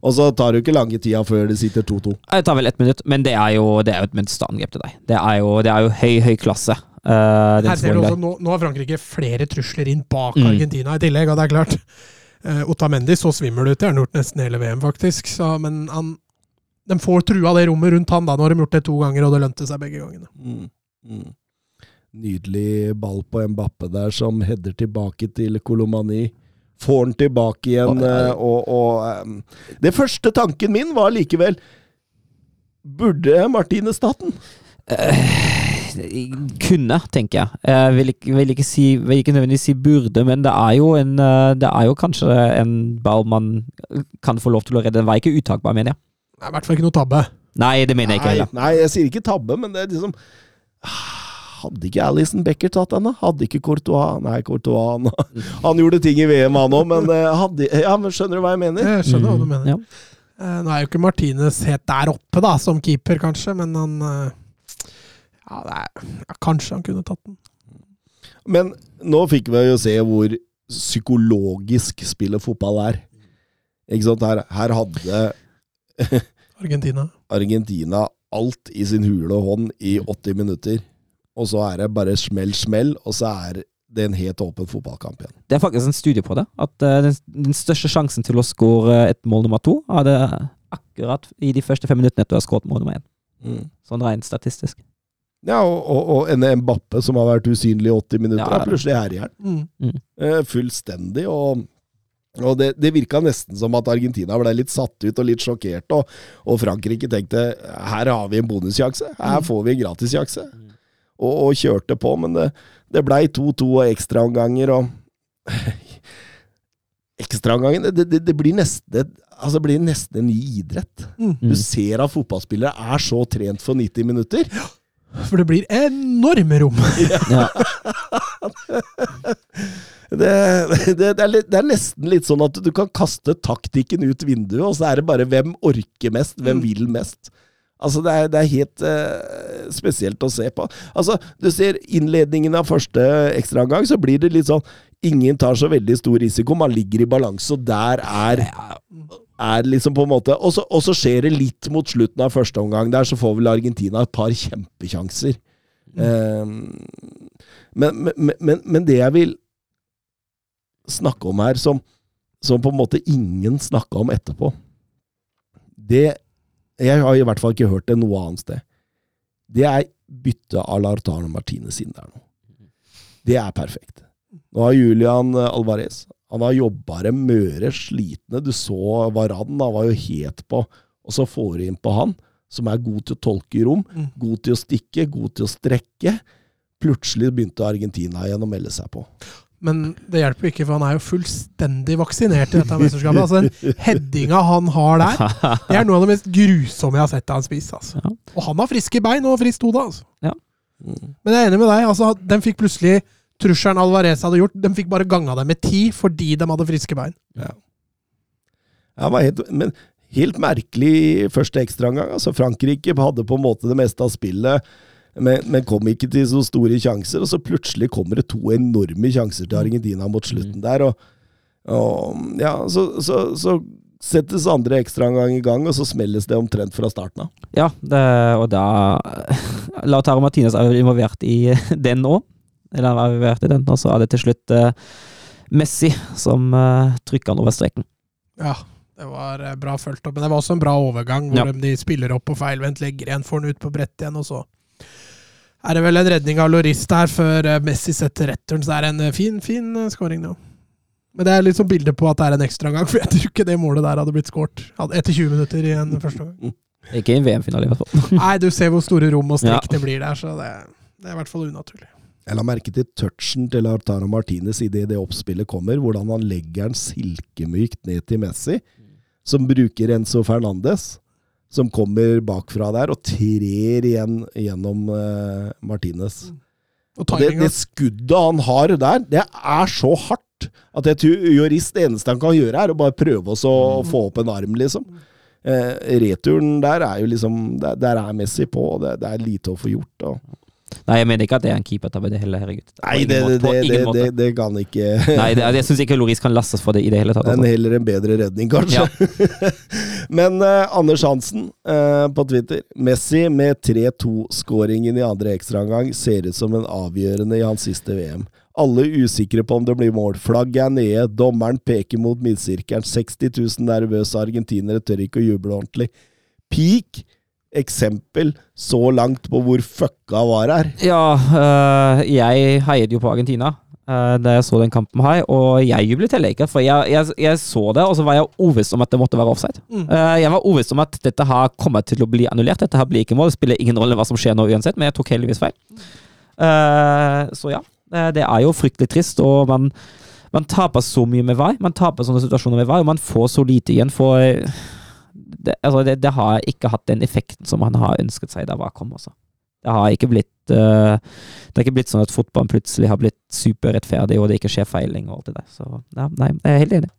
Og så tar det jo ikke lange tida før det sitter 2-2. Det tar vel ett minutt, men det er jo, det er jo et mønsterangrep til deg. Det er jo, det er jo høy, høy klasse. Uh, Her ser du også, nå, nå, har Frankrike flere trusler inn bak mm. Argentina i tillegg, og det er klart. Uh, Otamendi så svimmel ut, det har han gjort nesten hele VM, faktisk. Så, men han, de får trua det rommet rundt han da. Nå har de gjort det to ganger, og det lønte seg begge gangene. Mm. Mm. Nydelig ball på Mbappe der, som header tilbake til Kolomani får han tilbake igjen. Oh, og, og um, Det første tanken min var likevel Burde Martine Staten? Uh, kunne, tenker jeg. Jeg vil ikke, vil ikke, si, vil ikke nødvendigvis si burde, men det er, jo en, eh, det er jo kanskje en ball man kan få lov til å redde. Den var ikke uttakbar, mener jeg. Det er i hvert fall ikke noe tabbe. Nei, det mener jeg ikke heller. Nei, jeg sier ikke tabbe, men det er liksom hadde ikke Alison Becker tatt henne? Hadde ikke Courtois Nei, Courtois han, [laughs] han gjorde ting i VM, han òg, men, eh, hadde, ja, men skjønner du hva jeg mener? Jeg skjønner hva du mm, mener. Ja. Uh, nå er jo ikke Martinez helt der oppe, da, som keeper, kanskje, men han uh, ja, er, ja, Kanskje han kunne tatt den. Men nå fikk vi jo se hvor psykologisk spillet fotball er. Ikke sant? Her, her hadde [laughs] Argentina. Argentina alt i sin hule hånd i 80 minutter og så er det bare smell, smell, og så er det en helt åpen fotballkamp igjen. Det er faktisk en studie på det. At uh, den, den, største sjansen til å skåre et mål nummer to, er det akkurat i de første fem minuttene etter å ha skåret mål nummer én. Mm. Sånn rent statistisk. Ja, og, og, og, en Mbappe som har vært usynlig i 80 minutter, ja, er plutselig her igjen. Mm. Mm. Uh, fullstendig. og og det, det virka nesten som at Argentina ble litt satt ut og litt sjokkert, og, og Frankrike tenkte her har vi en bonusjakse, her mm. får vi en gratissjanse. Og, og kjørte på, men det, det blei 2-2 og ekstraomganger, og [laughs] Ekstraomgangen det, det, det, blir nesten, altså det blir nesten en ny idrett. Mm. Du ser at fotballspillere er så trent for 90 minutter. For det blir enorme rom! [laughs] Ja. [laughs] det, det, er litt, det, er nesten litt sånn at du kan kaste taktikken ut vinduet, og så er det bare hvem orker mest, hvem mm. vil mest. Altså, det er, det er helt uh, spesielt å se på. Altså, du ser innledningen av første ekstraomgang, så blir det litt sånn Ingen tar så veldig stor risiko, man ligger i balanse, og der er er liksom på en måte Og så, og så skjer det litt mot slutten av første omgang. Der så får vel Argentina et par kjempekjanser. Mm. Um, men, men, men, men, det jeg vil snakke om her, som, som på en måte ingen snakka om etterpå, det jeg har i hvert fall ikke hørt det noe annet sted. Det er bytte av Lartano Martinez inn der nå. Det er perfekt. Nå har Julian Alvarez han har jobba det møre, slitne. Du så Varan, han var jo het på. Og så får du inn på han, som er god til å tolke rom, mm. god til å stikke, god til å strekke. Plutselig begynte Argentina igjen å melde seg på. Men det hjelper ikke, for han er jo fullstendig vaksinert i dette mesterskapet. Altså, Den headinga han har der, det er noe av det mest grusomme jeg har sett han spise. Altså. Ja. Og han har friske bein og friskt hode. Altså. Ja. Men jeg er enig med deg. altså, Den fikk plutselig trusselen Alvarez hadde gjort, de fikk bare ganga det med ti fordi de hadde friske bein. Ja. ja helt, men helt merkelig første ekstraomgang. Altså, Frankrike hadde på en måte det meste av spillet men, men, kom ikke til så store sjanser. Og så plutselig kommer det to enorme sjanser til Argentina mot slutten mm. der. og Og ja, så, så, så settes andre ekstraomgang i gang, og så smelles det omtrent fra starten av. Ja, det, og da [laughs] Lautaro Martinez er jo involvert i [laughs] den òg. Eller han er involvert i den, og så er det til slutt eh, Messi som uh, trykker han over streken. Ja, det var eh, bra fulgt opp. Men det var også en bra overgang, hvor Ja. de, spiller opp på feilvendt, legger igjen, får den ut på brettet igjen, og så er det vel en redning av Loris der før eh, Messi setter returen. Så det er en eh, fin, fin eh, scoring nå. Men det er litt sånn bilde på at det er en ekstraomgang, [laughs] for jeg tror ikke det målet der hadde blitt skåret etter 20 minutter i en første gang. [laughs] Ikke i en VM-finale, i hvert fall. [laughs] Nei, du ser hvor store rom og strekk Ja. det blir der, så det, det er i hvert fall unaturlig. Jeg la merke til touchen til Artaro Martinez idet det oppspillet kommer, hvordan han legger den silkemykt ned til Messi, som bruker Enzo Fernandes, som kommer bakfra der og trer igjen gjennom uh, Martinez. Og Og det, det skuddet han har der, det er så hardt at jeg tror jurist det eneste han kan gjøre, er å bare prøve å få opp en arm, liksom. Uh, returen der er jo liksom Der, der er Messi på, og det, det er lite å få gjort. Og. Nei, jeg mener ikke at det er en keepertabbe, det heller, herregud. Nei, det, det, det, det, kan ikke [laughs] Nei, jeg syns ikke Loris kan lastes for det i det hele tatt. Er Altså. heller en bedre redning, kanskje. [laughs] Men eh, Anders Hansen eh, på Twitter. Messi med 3-2-skåringen i andre ekstraomgang ser ut som en avgjørende i hans siste VM. Alle usikre på om det blir mål. Flagget er nede, dommeren peker mot midtsirkelen. 60 000 nervøse argentinere tør ikke å juble ordentlig. Peak eksempel så langt på hvor fucka var her. Ja, øh, jeg heiet jo på Argentina øh, da jeg så den kampen her, og jeg jublet heller ikke. For jeg, jeg, jeg så det, og så var jeg overbevist om at det måtte være offside. Mm. Uh, jeg var overbevist om at dette her kommer til å bli annullert. Dette her blir ikke mål. Det spiller ingen rolle hva som skjer nå uansett, men jeg tok heldigvis feil. Uh, så ja, det er jo fryktelig trist, og man, man taper så mye med VAR. Man taper sånne situasjoner med VAR, og man får så lite igjen for det, altså det, det har ikke hatt den effekten som han har ønsket seg da VAR kom. Også. Det har ikke blitt uh, Det har ikke blitt sånn at fotballen plutselig har blitt superrettferdig, og det ikke skjer feiling og alt det der. Så ja, nei, jeg er helt enig.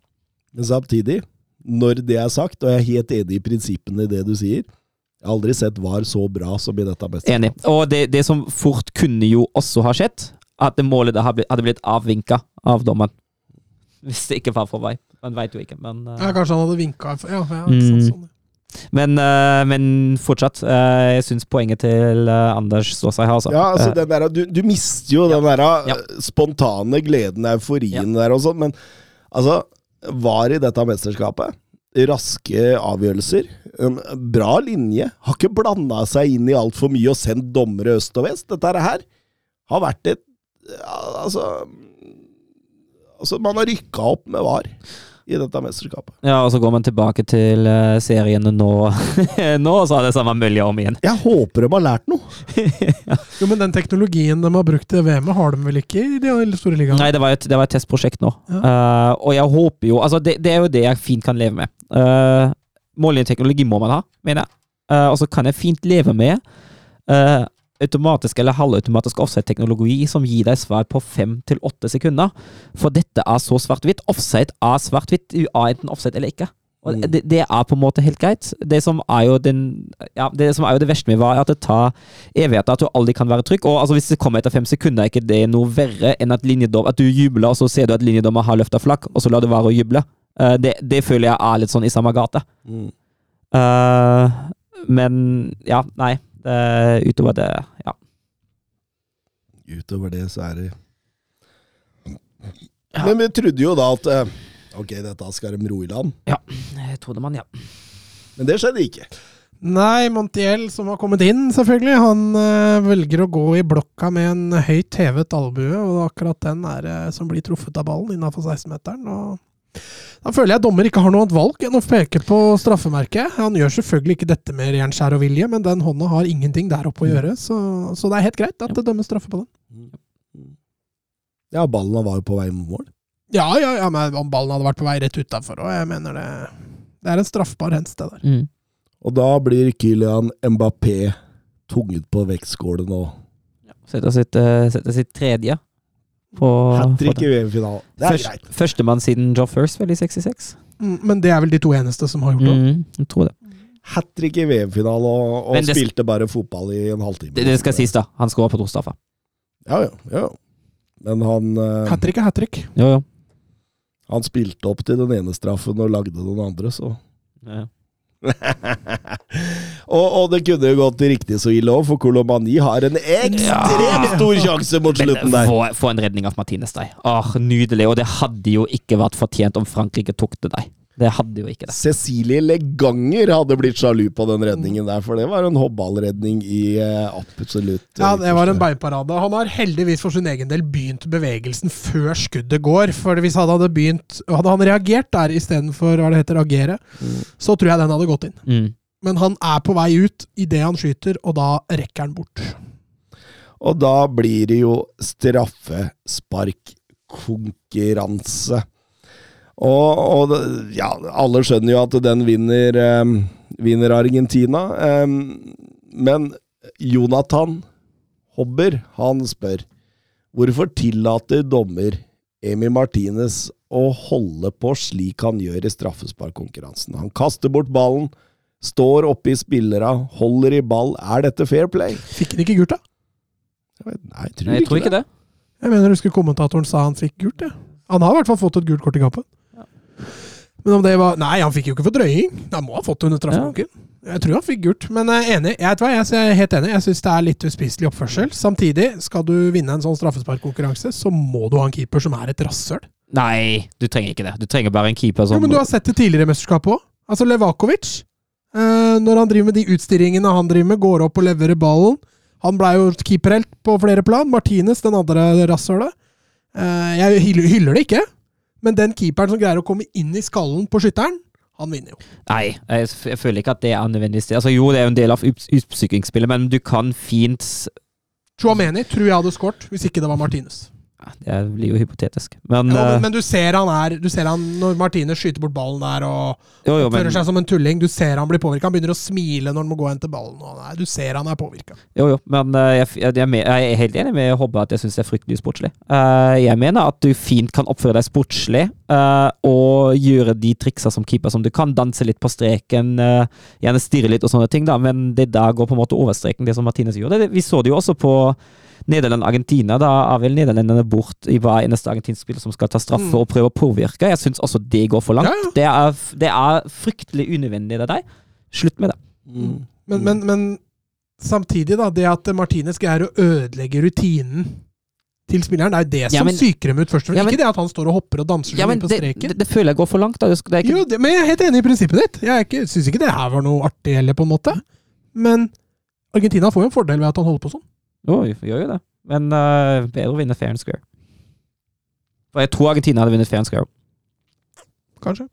Men samtidig, når det er sagt, og jeg er helt enig i prinsippene i det du sier Jeg har aldri sett VAR så bra som i dette mesterskapet. Enig. Og det, det som fort kunne jo også ha skjedd, at det målet da hadde blitt avvinka av dommeren. Hvis det ikke var for vei. Man veit jo ikke, men uh, Ja, kanskje han hadde vinka Ja, ja Mm. sånn. Men, uh, men fortsatt, uh, jeg syns poenget til eh, Anders står seg her, altså. Ja, altså Eh, den der, du, du mister jo den der Ja. eh, spontane gleden, euforien der og sånn, men altså Var i dette mesterskapet. Raske avgjørelser. En bra linje. Har ikke blanda seg inn i altfor mye og sendt dommere øst og vest. Dette her har vært et ja, Altså Altså, man har rykka opp med VAR i dette mesterskapet. ja, og så går man tilbake til uh, seriene nå, [laughs] nå, og så er det samme mølja om igjen. Jeg håper de har lært noe. [laughs] Jo, men den teknologien de har brukt i VM-et, har de vel ikke i de store ligaene? Nei, det var et, det var et testprosjekt nå. Ja. Uh, og jeg håper jo Altså, det, det er jo det jeg fint kan leve med. Uh, Mållinjeteknologi må man ha, mener jeg. Uh, og så kan jeg fint leve med eh, automatisk eller halvautomatisk offside-teknologi som gir deg svar på fem til åtte sekunder. For dette er så svart-hvitt. Offside er svart-hvitt, enten offside eller ikke. Og Mm. det, det er på en måte helt greit. Det som er jo, den, ja, det, som er jo det verste med var, er at det tar evigheter, at du aldri kan være trygg. Og altså, hvis det kommer etter fem sekunder, er ikke det noe verre enn at at du jubler, og så ser du at linjedommer har løfta flagg, og så lar du være å juble. Uh, det, det føler jeg er litt sånn i samme gate. Eh, men ja, nei. Det- utover det, ja. Utover det så er det Men vi trodde jo da at eh, Ok, dette skal de ro i land. Jeg trodde man, ja. Men det skjedde ikke. Nei, Montiel, som har kommet inn, selvfølgelig, han øh, velger å gå i blokka med en høyt hevet albue, og det akkurat den er, det som blir truffet av ballen innafor 16-meteren. og Da føler jeg dommer ikke har noe annet valg enn å peke på straffemerket. Han gjør selvfølgelig ikke dette med ren skjær og vilje, men den hånda har ingenting der oppe å gjøre, så, så det er helt greit at det dømmes straffe på den. Ja, ballen var jo på vei mot mål. Ja, ja, ja, men om ballen hadde vært på vei rett utafor, og jeg mener det Det er en straffbar hens, det der. Mm. Og da blir Kylian Mbappé tunget på vektskålen og Setter sitt, eh, setter sitt tredje hat trick i VM-finalen. Det er Først, greit. Førstemann siden Joe First, vel, i 66? Mm, Men det er vel de to eneste som har gjort det. Mm, jeg tror det. Hat trick i VM-finalen, og, og det- spilte bare fotball i en halvtime. Det, det skal sies, da. Han skåra på to straffer. Ja, ja, ja. Men han, uh, Hat trick er hat trick. Jo, jo. Han spilte opp til den ene straffen og lagde den andre, så ja, Ja. [laughs] og, og det kunne jo gått riktig så ille òg, for Kolomani har en ekstremt stor sjanse mot slutten der. Få, en redning av Martinez der. Åh, nydelig. Og det hadde jo ikke vært fortjent om Frankrike tok det der. Det hadde jo ikke det. Cecilie Leganger hadde blitt sjalu på den redningen der, for det var en hobballredning i eh, absolutt Ja, det var en beinparade. Han har heldigvis for sin egen del begynt bevegelsen før skuddet går. For hvis han hadde begynt Hadde han reagert der istedenfor hva det heter, agere, så tror jeg den hadde gått inn. Mm. Men han er på vei ut idet han skyter, og da rekker han bort. Og da blir det jo straffesparkkonkurranse. Og, og ja, alle skjønner jo at den vinner, eh, vinner Argentina. Eh, men Jonathan Hobber, han spør hvorfor tillater dommer Emi Martinez å holde på slik han gjør i straffesparkkonkurransen. Han kaster bort ballen, står oppe i spillera, holder i ball. Er dette fair play? Fikk han ikke gult, da? Jeg vet, nei, jeg tror, Nei, jeg tror ikke det. Jeg mener jeg husker kommentatoren sa han fikk gult. Ja. Han har i hvert fall fått et gult kort i kampen. Men om det var Nei, han fikk jo ikke for drøying. Han må ha fått det under straffekonken. Jeg tror han fikk gult, men jeg er enig. Jeg, vet hva, jeg er helt enig. Jeg syns det er litt uspiselig oppførsel. Samtidig, skal du vinne en sånn straffesparkkonkurranse, så må du ha en keeper som er et rasshøl. Nei, du trenger ikke det. Du trenger bare en keeper Jo, som men du har sett det tidligere i mesterskapet òg. Altså Levakovic. Eh, når han driver med de utstillingene han driver med, går opp og leverer ballen. Han blei jo keeperhelt på flere plan. Martinez, den andre rasshølet. Eh, jeg hyller det ikke, men den keeperen som greier å komme inn i skallen på skytteren, han vinner jo. Nei, jeg, jeg føler ikke at det er nødvendigvis. Altså, jo, det er jo en del av ut- utpsykingsspillet, men du kan fint Chouameni tror jeg hadde skåret, hvis ikke det var Martinez. Det blir jo hypotetisk. Men, Ja, men, eh, men du ser han er Du ser han når Martine skyter bort ballen der og jo, jo, føler men, seg som en tulling. Du ser han blir påvirka. Han begynner å smile når han må gå hen til ballen. Er, du ser han er påvirka. jo, jo, men eh, jeg, jeg, jeg er helt enig med Hobbe at jeg syns det er fryktelig sportslig. Eh, jeg mener at du fint kan oppføre deg sportslig og gjøre de triksa som keeper som du kan. Danse litt på streken, gjerne stirre litt og sånne ting, da, men det der går på en måte over streken, det som Martine gjorde. Vi så det jo også på Nederland-Argentina. Da er vel nederlenderne bort i hver eneste argentinsk spiller som skal ta straffe Mm. og prøve å påvirke. Jeg syns også det går for langt. Ja, ja. Det, er, det er fryktelig unødvendig, det der. Slutt med det. Mm. Men, men, men samtidig, da, det at Martinez greier å ødelegge rutinen til spilleren, det er jo det som Ja, men- psyker dem ut først. og fremst. Ja, men- ikke det at han står og hopper og danser Ja, men på streken. det, det føler jeg går for langt. Da. Det, det er ikke, jo, det, men jeg er helt enig i prinsippet ditt. Jeg syns ikke det her var noe artig heller, på en måte. Men Argentina får jo en fordel ved at han holder på sånn. Jo, vi gjør jo det. Men uh, bedre å vinne fair and square. For jeg tror Argentina hadde vunnet fair and square. Kanskje.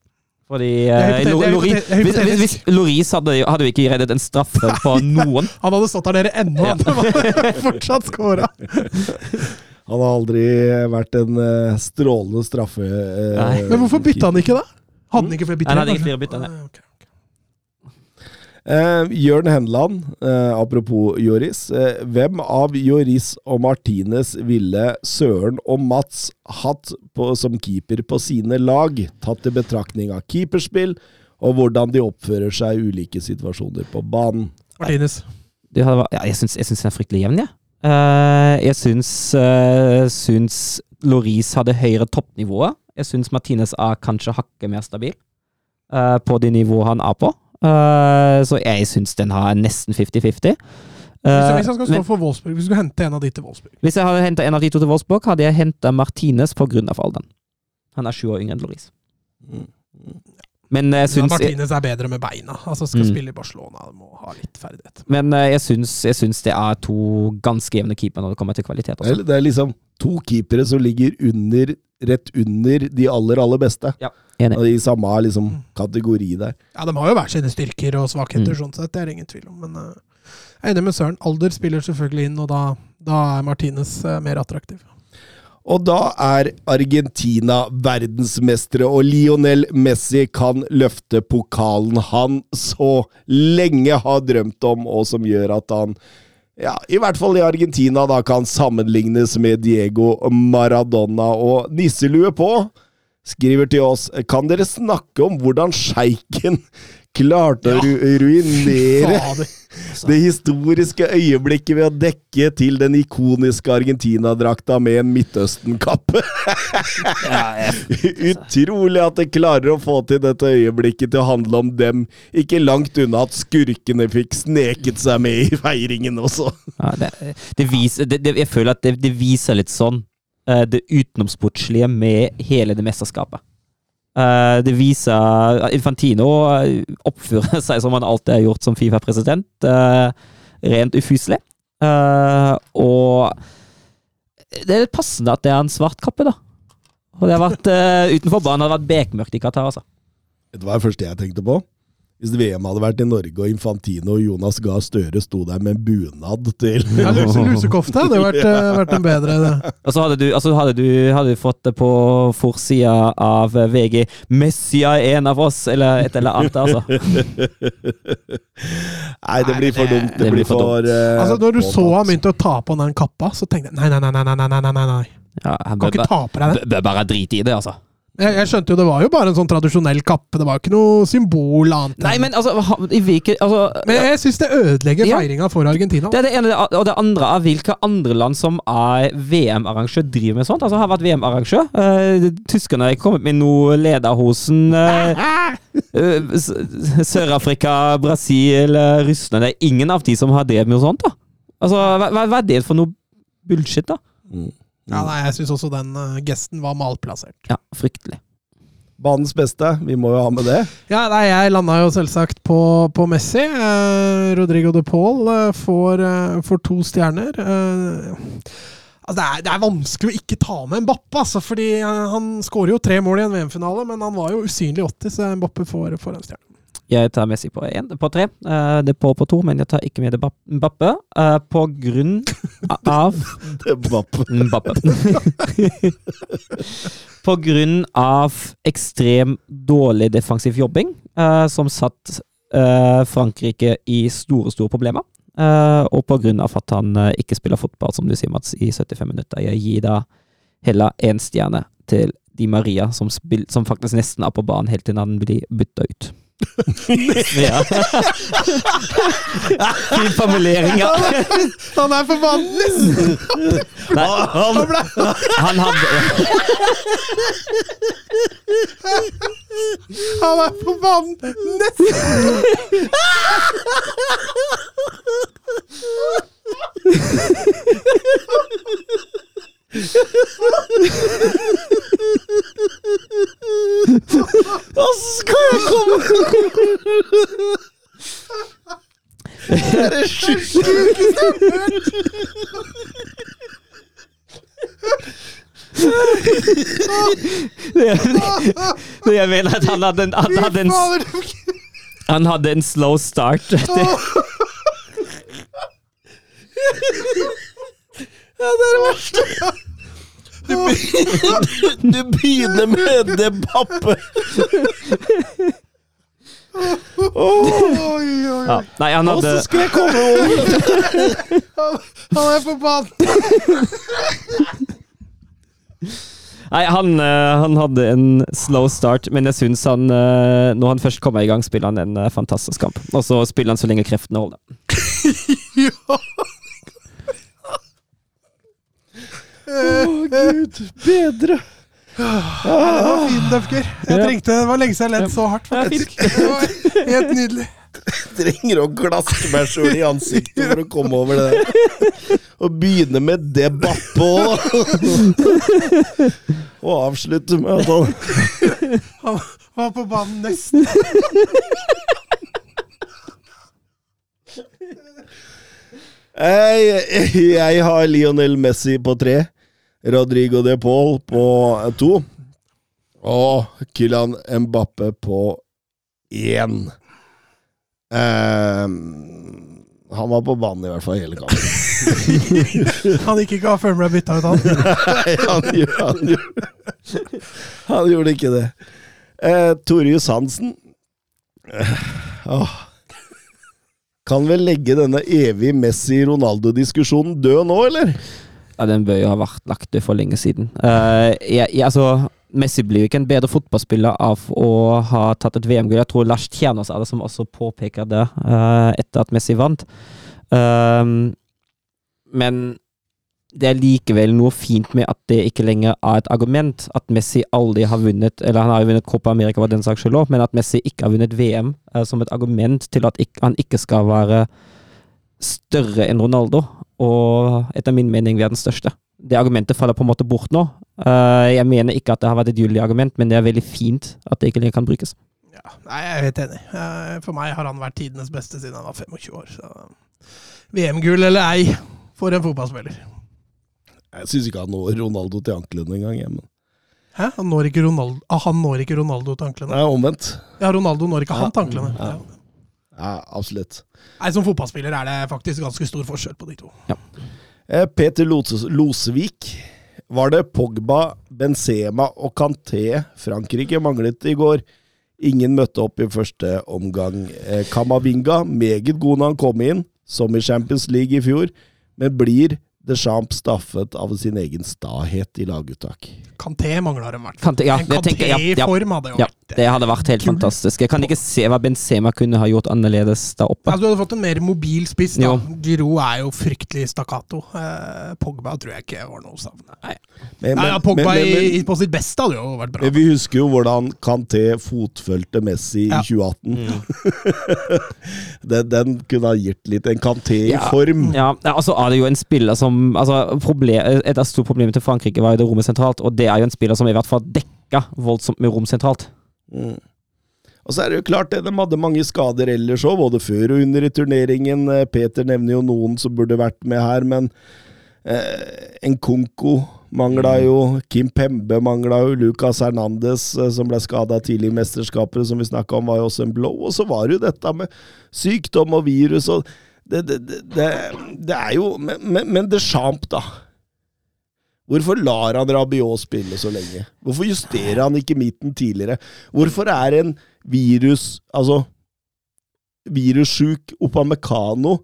Fordi er Loris, hvis, hvis. Loris hadde, hadde jo ikke reddet en straffe på [laughs] noen. Han hadde stått der nede ennå, Ja. [laughs] han hadde fortsatt scora. [laughs] Han har aldri vært en eh, strålende straffe... eh, Nei. Men hvorfor bytta han ikke, da? Hadde han ikke flere bytter? Han hadde ikke flere bytter, nei. Ah, ok, ok. Eh, Jørn Henland, eh, apropos Joris. Eh, hvem av Joris og Martinez ville Søren og Mats hatt på, som keeper på sine lag, tatt i betraktning av keeperspill og hvordan de oppfører seg i ulike situasjoner på banen? Martinez. Det hadde, ja, jeg syns, den er fryktelig jevn, jeg. uh, jeg syns, uh, syns Loris hadde høyere toppnivået. Jeg syns Martinez er kanskje hakket mer stabil uh, på det nivået han er på. Eh, så jeg syns den har nesten 50-50. Hvis, jeg hvis han skal stå men for Wolfsburg, hvis du skulle hente en av de til Wolfsburg hvis jeg hadde henta en av de to til Wolfsburg, hadde jeg henta Martinez av alderen. Han er sju år yngre enn Loris. Men jeg ja, Martinez er bedre med beina. Altså Skal Mm. spille i Barcelona, må ha litt ferdighet. Men eh, jeg syns, jeg syns det er to ganske jevne keepere når det kommer til kvalitet. Også. det er liksom to keepere som ligger under, rett under de aller, aller beste. Enig. Og I samme liksom, kategori der. Ja, De har jo hver sine styrker og svakheter, Mm. sånn sett, det er ingen tvil om. Men uh, jeg er enig med Søren. Alder spiller selvfølgelig inn, og da, da er Martinez uh, mer attraktiv. Og da er Argentina verdensmestere, og Lionel Messi kan løfte pokalen han så lenge har drømt om, og som gjør at han, ja, i hvert fall i Argentina, da kan sammenlignes med Diego Maradona. Og nisselue på skriver til oss Kan dere snakke om hvordan sjeiken klarte å ru ruinere [laughs] [laughs] det historiske øyeblikket ved å dekke til den ikoniske Argentina-drakta med en Midtøsten-kappe. [laughs] Utrolig at de klarer å få til dette øyeblikket til å handle om dem, ikke langt unna at skurkene fikk sneket seg med i feiringen også. Ja, det, det viser, det, jeg føler at det, det viser litt sånn eh, det utenomsportslige med hele det mesterskapet. Eh, det viser at Infantino eh, oppfører [laughs] seg som han alltid har gjort som Fifa-president. eh, rent ufyselig. Eh, og det er litt passende at det er en svart kappe, da. Og det har vært utenfor banen har det vært bekmørkt i Qatar, altså. Det var det første jeg tenkte på? Hvis VM hadde vært i Norge og Infantino og Jonas Gahr Støre sto der med en bunad til ja, luse, [laughs] Lusekofte hadde vært, ja. vært en bedre altså hadde, du, altså hadde, du, hadde, du, fått det på forsida av VG 'Messia er en av oss', eller et eller annet, altså. [laughs] nei, det blir for dumt. Det, det blir for, for uh, Altså, når du så han begynte å ta på den kappa, så tenkte jeg nei, nei, nei, nei, nei, nei. nei, nei. Ja, bør, kan ikke ta på deg den. Bør bare drite i det, altså. Jeg, jeg skjønte jo det var jo bare en sånn tradisjonell kappe, det var jo ikke noe symbol annet. Nei, men altså, ha- i hvilke altså, Men jeg syns det ødelegger Ja. feiringa for Argentina. Det er det ene, og det andre er hvilke andre land som er VM-arrangør, driver med sånt. Altså, har vært VM-arrangør. Uh, tyskerne har kommet med noe Lederhosen. Uh, uh, [laughs] Sør-Afrika, Brasil, uh, Russland Det er ingen av de som har drevet med noe sånt. da. Altså, hva hva er det for noe bullshit, da? Mm. Ja, nei, jeg syns også den uh, gesten var malplassert. Ja, fryktelig. Banens beste, vi må jo ha med det. Ja, nei, jeg landa jo selvsagt på, på Messi. Eh, Rodrigo de Paul eh, får, eh, får to stjerner. Eh, altså det, er, det er vanskelig å ikke ta med Mbappe, altså, fordi eh, han skårer jo tre mål i en VM-finale, men han var jo usynlig 80, så Mbappe får, får en stjerne. Jeg tar Messi på, en, på tre. uh, det på på to, men jeg tar ikke med det Bap- Mbappe. Uh, på grunn [laughs] av Mbappe. Mbappe. [laughs] På grunn av ekstrem dårlig defensiv jobbing, uh, som satt Frankrike i store, store problemer. Og på grunn av at han ikke spiller fotball, som du sier, Mats, i 75 minutter. Jeg gir da heller én stjerne til Di Maria, som, spil, som faktisk nesten er på banen helt til han blir bytta ut. Ja. Fin formulering, ja. Han er for banen! Nei, Han, han hadde Han er på banen! Så skal jeg komme Det er det sjukeste Det jeg mener at han hadde en, han hadde en, han hadde en slow start. [laughs] Ja, det er det verste. Du, be- du begynner med det Bappe. Oi, oi, oi. ja. Nei, han hadde skal jeg komme over. Han er forbanna. Nei, han, eh, han hadde en slow start, men jeg syns han eh, Når han først kommer i gang, spiller han en eh, fantastisk kamp. Og så spiller han så lenge kreftene holder. [laughs] Ja. Å, gud bedre. Det var fin, Døfker. Jeg trengte Det var lenge siden jeg ledd så hardt, faktisk. Det var helt nydelig. [laughs] Trenger å glaske meg sjøl i ansiktet for å komme over det der. Og begynne med det bappå! [laughs] Og avslutte med at han Han var på banen nesten. jeg, jeg har Lionel Messi på tre. Rodrigo de Paul på to. Og Kylian Mbappe på én. Um, han var på banen i hvert fall hele kampen. [laughs] Han gikk ikke av før han ble bytta ut, han. [laughs] Nei, han, gjorde- han, gjorde- han gjorde ikke det. Eh, Torjus Hansen eh, åh. Kan vel legge denne evige Messi-Ronaldo-diskusjonen død nå, eller? Ja, Den bør jo ha vært lagt død for lenge siden. Uh, jeg, jeg, altså, Messi blir jo ikke en bedre fotballspiller av å ha tatt et VM-gull. Jeg tror Lars Tjernås er det som også påpeker det uh, etter at Messi vant. Um, men det er likevel noe fint med at det ikke lenger er et argument at Messi aldri har vunnet Eller han har jo vunnet Copa America, var den saks skyld òg, men at Messi ikke har vunnet VM som et argument til at han ikke skal være større enn Ronaldo. Og etter min mening vi er den største. Det argumentet faller på en måte bort nå. Eh, jeg mener ikke at det har vært et gyldig argument, men det er veldig fint at det ikke lenger kan brukes. Ja, nei, jeg er helt enig. Eh, For meg har han vært tidenes beste siden han var 25 år. Så VM-gull eller ei for en fotballspiller. Jeg syns ikke han når Ronaldo til anklene engang. jeg, Men. Hæ? Han når ikke Ronaldo, ah, han når ikke Ronaldo til anklene. Nei, omvendt. Ja, Ronaldo når ikke han til Ja. anklene. Ja. Ja. Absolutt. Nei, Som fotballspiller er det faktisk ganske stor forskjell på de to. Ja. Peter Losevik. Var det Pogba, Benzema og Kanté Frankrike manglet i går? Ingen møtte opp i første omgang. Eh, Kamavinga, meget god når han kom inn, som i Champions League i fjor, men blir Deschamps staffet av sin egen stahet i laguttak. Kanté mangler hvert Kanté, ja, en det tenker jeg, ja, ja. Kanté-form hadde jo Ja, vært det hadde vært helt Kult. fantastisk. Jeg kan ikke se hva Benzema kunne ha gjort annerledes der oppe. Altså, du hadde fått en mer mobil spiss. da. Giroud er jo fryktelig stakkato. Eh, Pogba tror jeg ikke var noe å savne. Men, Nei, ja, Pogba men- men- i, i- på sitt beste hadde jo vært bra. men vi husker jo hvordan Kanté fotfølte Messi Ja. i 2018. [laughs] den, den kunne ha gitt litt en Kanté i form. Ja, altså er det jo en spiller som altså, problem, Et av store problemene til Frankrike var jo det rommet sentralt, og det er jo en spiller som i hvert fall dekka voldsomt med rom sentralt. Mm. Og så er det jo klart det, De hadde mange skader ellers òg, både før og under i turneringen. Eh, Peter nevner jo noen som burde vært med her, men eh, Nkunku mangla jo. Kim Pembe mangla jo. Lucas Hernandez, eh, som ble skada tidlig i mesterskapet, som vi snakka om, var jo også en blow. Og så var det jo dette med sykdom og virus og Det, det, det, det, det er jo Men, men, men Deschamps, da. Hvorfor lar han Rabiot spille så lenge? Hvorfor justerer han ikke midten tidligere? Hvorfor er en virus, altså virussjuk Opamecano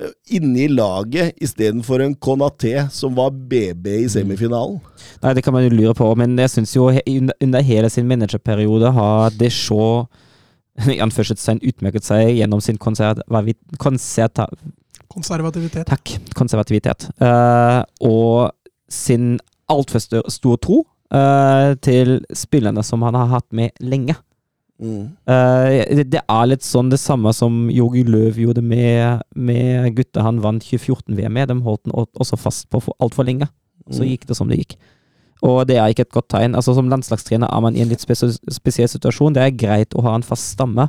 eh, inne i laget istedenfor en Konaté som var BB i semifinalen? Nei, Det kan man jo lure på, men jeg syns jo under, hele sin managerperiode har Deschaux [laughs] i anførselstegn utmerket seg gjennom sin konsert, konserta, Konservativitet. takk, konservativitet. Uh, og sin altfor stor tro uh, til spillerne som han har hatt med lenge. Mm. Uh, det, det er litt sånn det samme som Jogi Løv gjorde med, med gutta han vant 2014-VM med. De holdt den også fast på for altfor lenge. Så Mm. gikk det som det gikk. Og det er ikke et godt tegn. Altså Som landslagstrener er man i en litt spes spesiell situasjon. Det er greit å ha en fast stamme,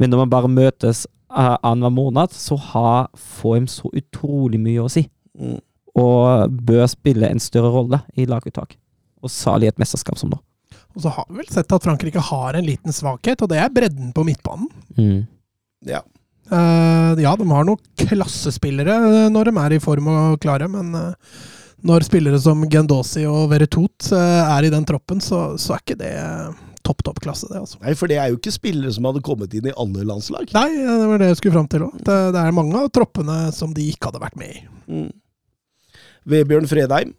men når man bare møtes uh, annenhver måned, så har form så utrolig mye å si. Mm. Og bør spille en større rolle i laguttak. Og særlig i et mesterskap som nå. Og så har vi vel sett at Frankrike har en liten svakhet, og det er bredden på midtbanen. Mm. Ja. Uh, ja, de har noen klassespillere når de er i form og klare, men eh, når spillere som Gendosi og Veretout eh, er i den troppen, så, så er ikke det eh, topp, topp klasse, det, altså. Nei, for det er jo ikke spillere som hadde kommet inn i alle landslag. Nei, det var det jeg skulle fram til òg. Det, det er mange av troppene som de ikke hadde vært med i. Mm. Vebjørn Fredheim.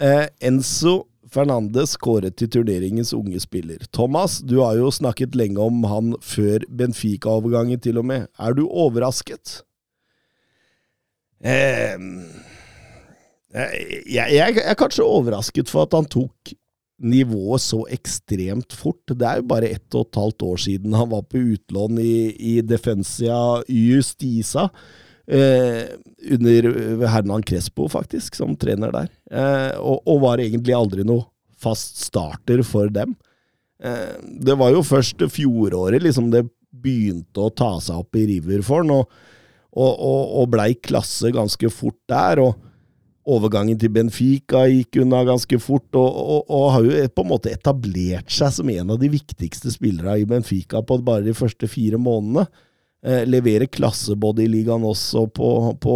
Eh, Enzo Fernandes kåret til turneringens unge spiller. Thomas, du har jo snakket lenge om han før Benfica-overgangen, til og med. Er du overrasket? Eh, jeg, jeg, jeg er kanskje overrasket for at han tok nivået så ekstremt fort. Det er jo bare ett og et halvt år siden han var på utlån i, i Defensia Justisa. Eh, under Hernan Crespo, faktisk, som trener der. Eh, og, og var egentlig aldri noe fast starter for dem. Eh, det var jo først fjoråret liksom det begynte å ta seg opp i River for ham, og, og, og, og blei klasse ganske fort der. og Overgangen til Benfica gikk unna ganske fort, og, og, og har jo på en måte etablert seg som en av de viktigste spillerne i Benfica på bare de første fire månedene. Eh, leverer klasse både i ligaen også på, på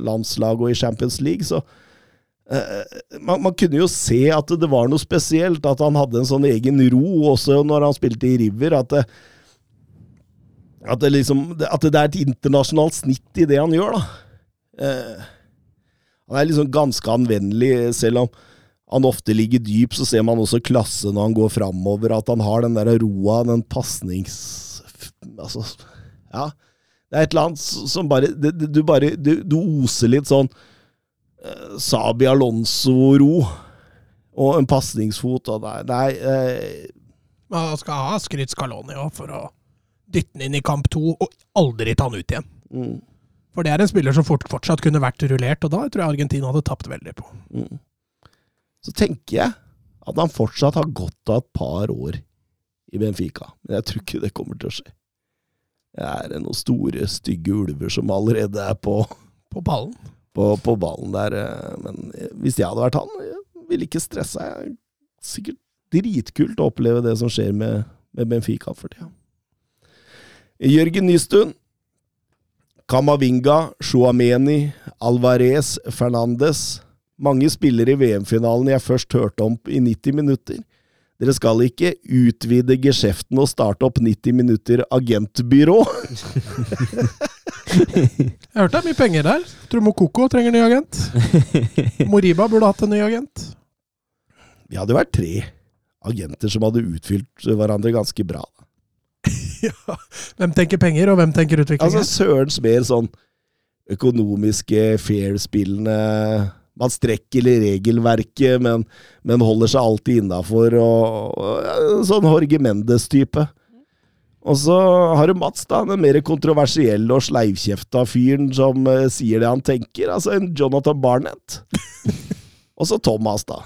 landslag og i Champions League, så eh, man, man kunne jo se at det var noe spesielt, at han hadde en sånn egen ro også når han spilte i River. at det, at det, liksom, at det er et internasjonalt snitt i det han gjør, da. Eh, han er liksom ganske anvendelig, selv om han ofte ligger dyp, så ser man også klasse når han går framover. At han har den der roa, den pasnings... Altså, ja. Det er et eller annet som bare Du bare du, du, oser litt sånn eh, Sabi Alonso-ro. Og en pasningsfot og Nei, nei eh. Man skal ha skryt Scaloni òg, for å dytte den inn i kamp to, og aldri ta den ut igjen. mm, For det er en spiller som fort, fortsatt kunne vært rullert, og da tror jeg Argentina hadde tapt veldig på. mm. Så tenker jeg at han fortsatt har godt av et par år i Benfica. Men jeg tror ikke det kommer til å skje. Det er noen store, stygge ulver som allerede er på, På ballen. på, på ballen der. eh, Men hvis jeg hadde vært han, jeg ville ikke stressa. Er sikkert dritkult å oppleve det som skjer med, med Benfica for tida. Jørgen Nystuen. Kamavinga, Shuameni, Alvarez, Fernandes. Mange spillere i VM-finalen jeg først hørte om i 90 minutter. Dere skal ikke utvide geskjeften og starte opp 90 minutter agentbyrå. Jeg hørte det er mye penger der. Tror Mokoko trenger ny agent. Moriba burde hatt en ny agent. Vi hadde vært tre agenter som hadde utfylt hverandre ganske bra. [laughs] Ja. Hvem tenker penger, og hvem tenker utvikling? Altså Sørens mer sånn økonomiske, fair-spillende Man strekker regelverket, men, men holder seg alltid innafor. Sånn Jorge Mendes-type. Og så har du Mats, da, den mer kontroversielle og sleivkjefta fyren som eh, sier det han tenker. Altså en Jonathan Barnett. [laughs] og så Thomas, da.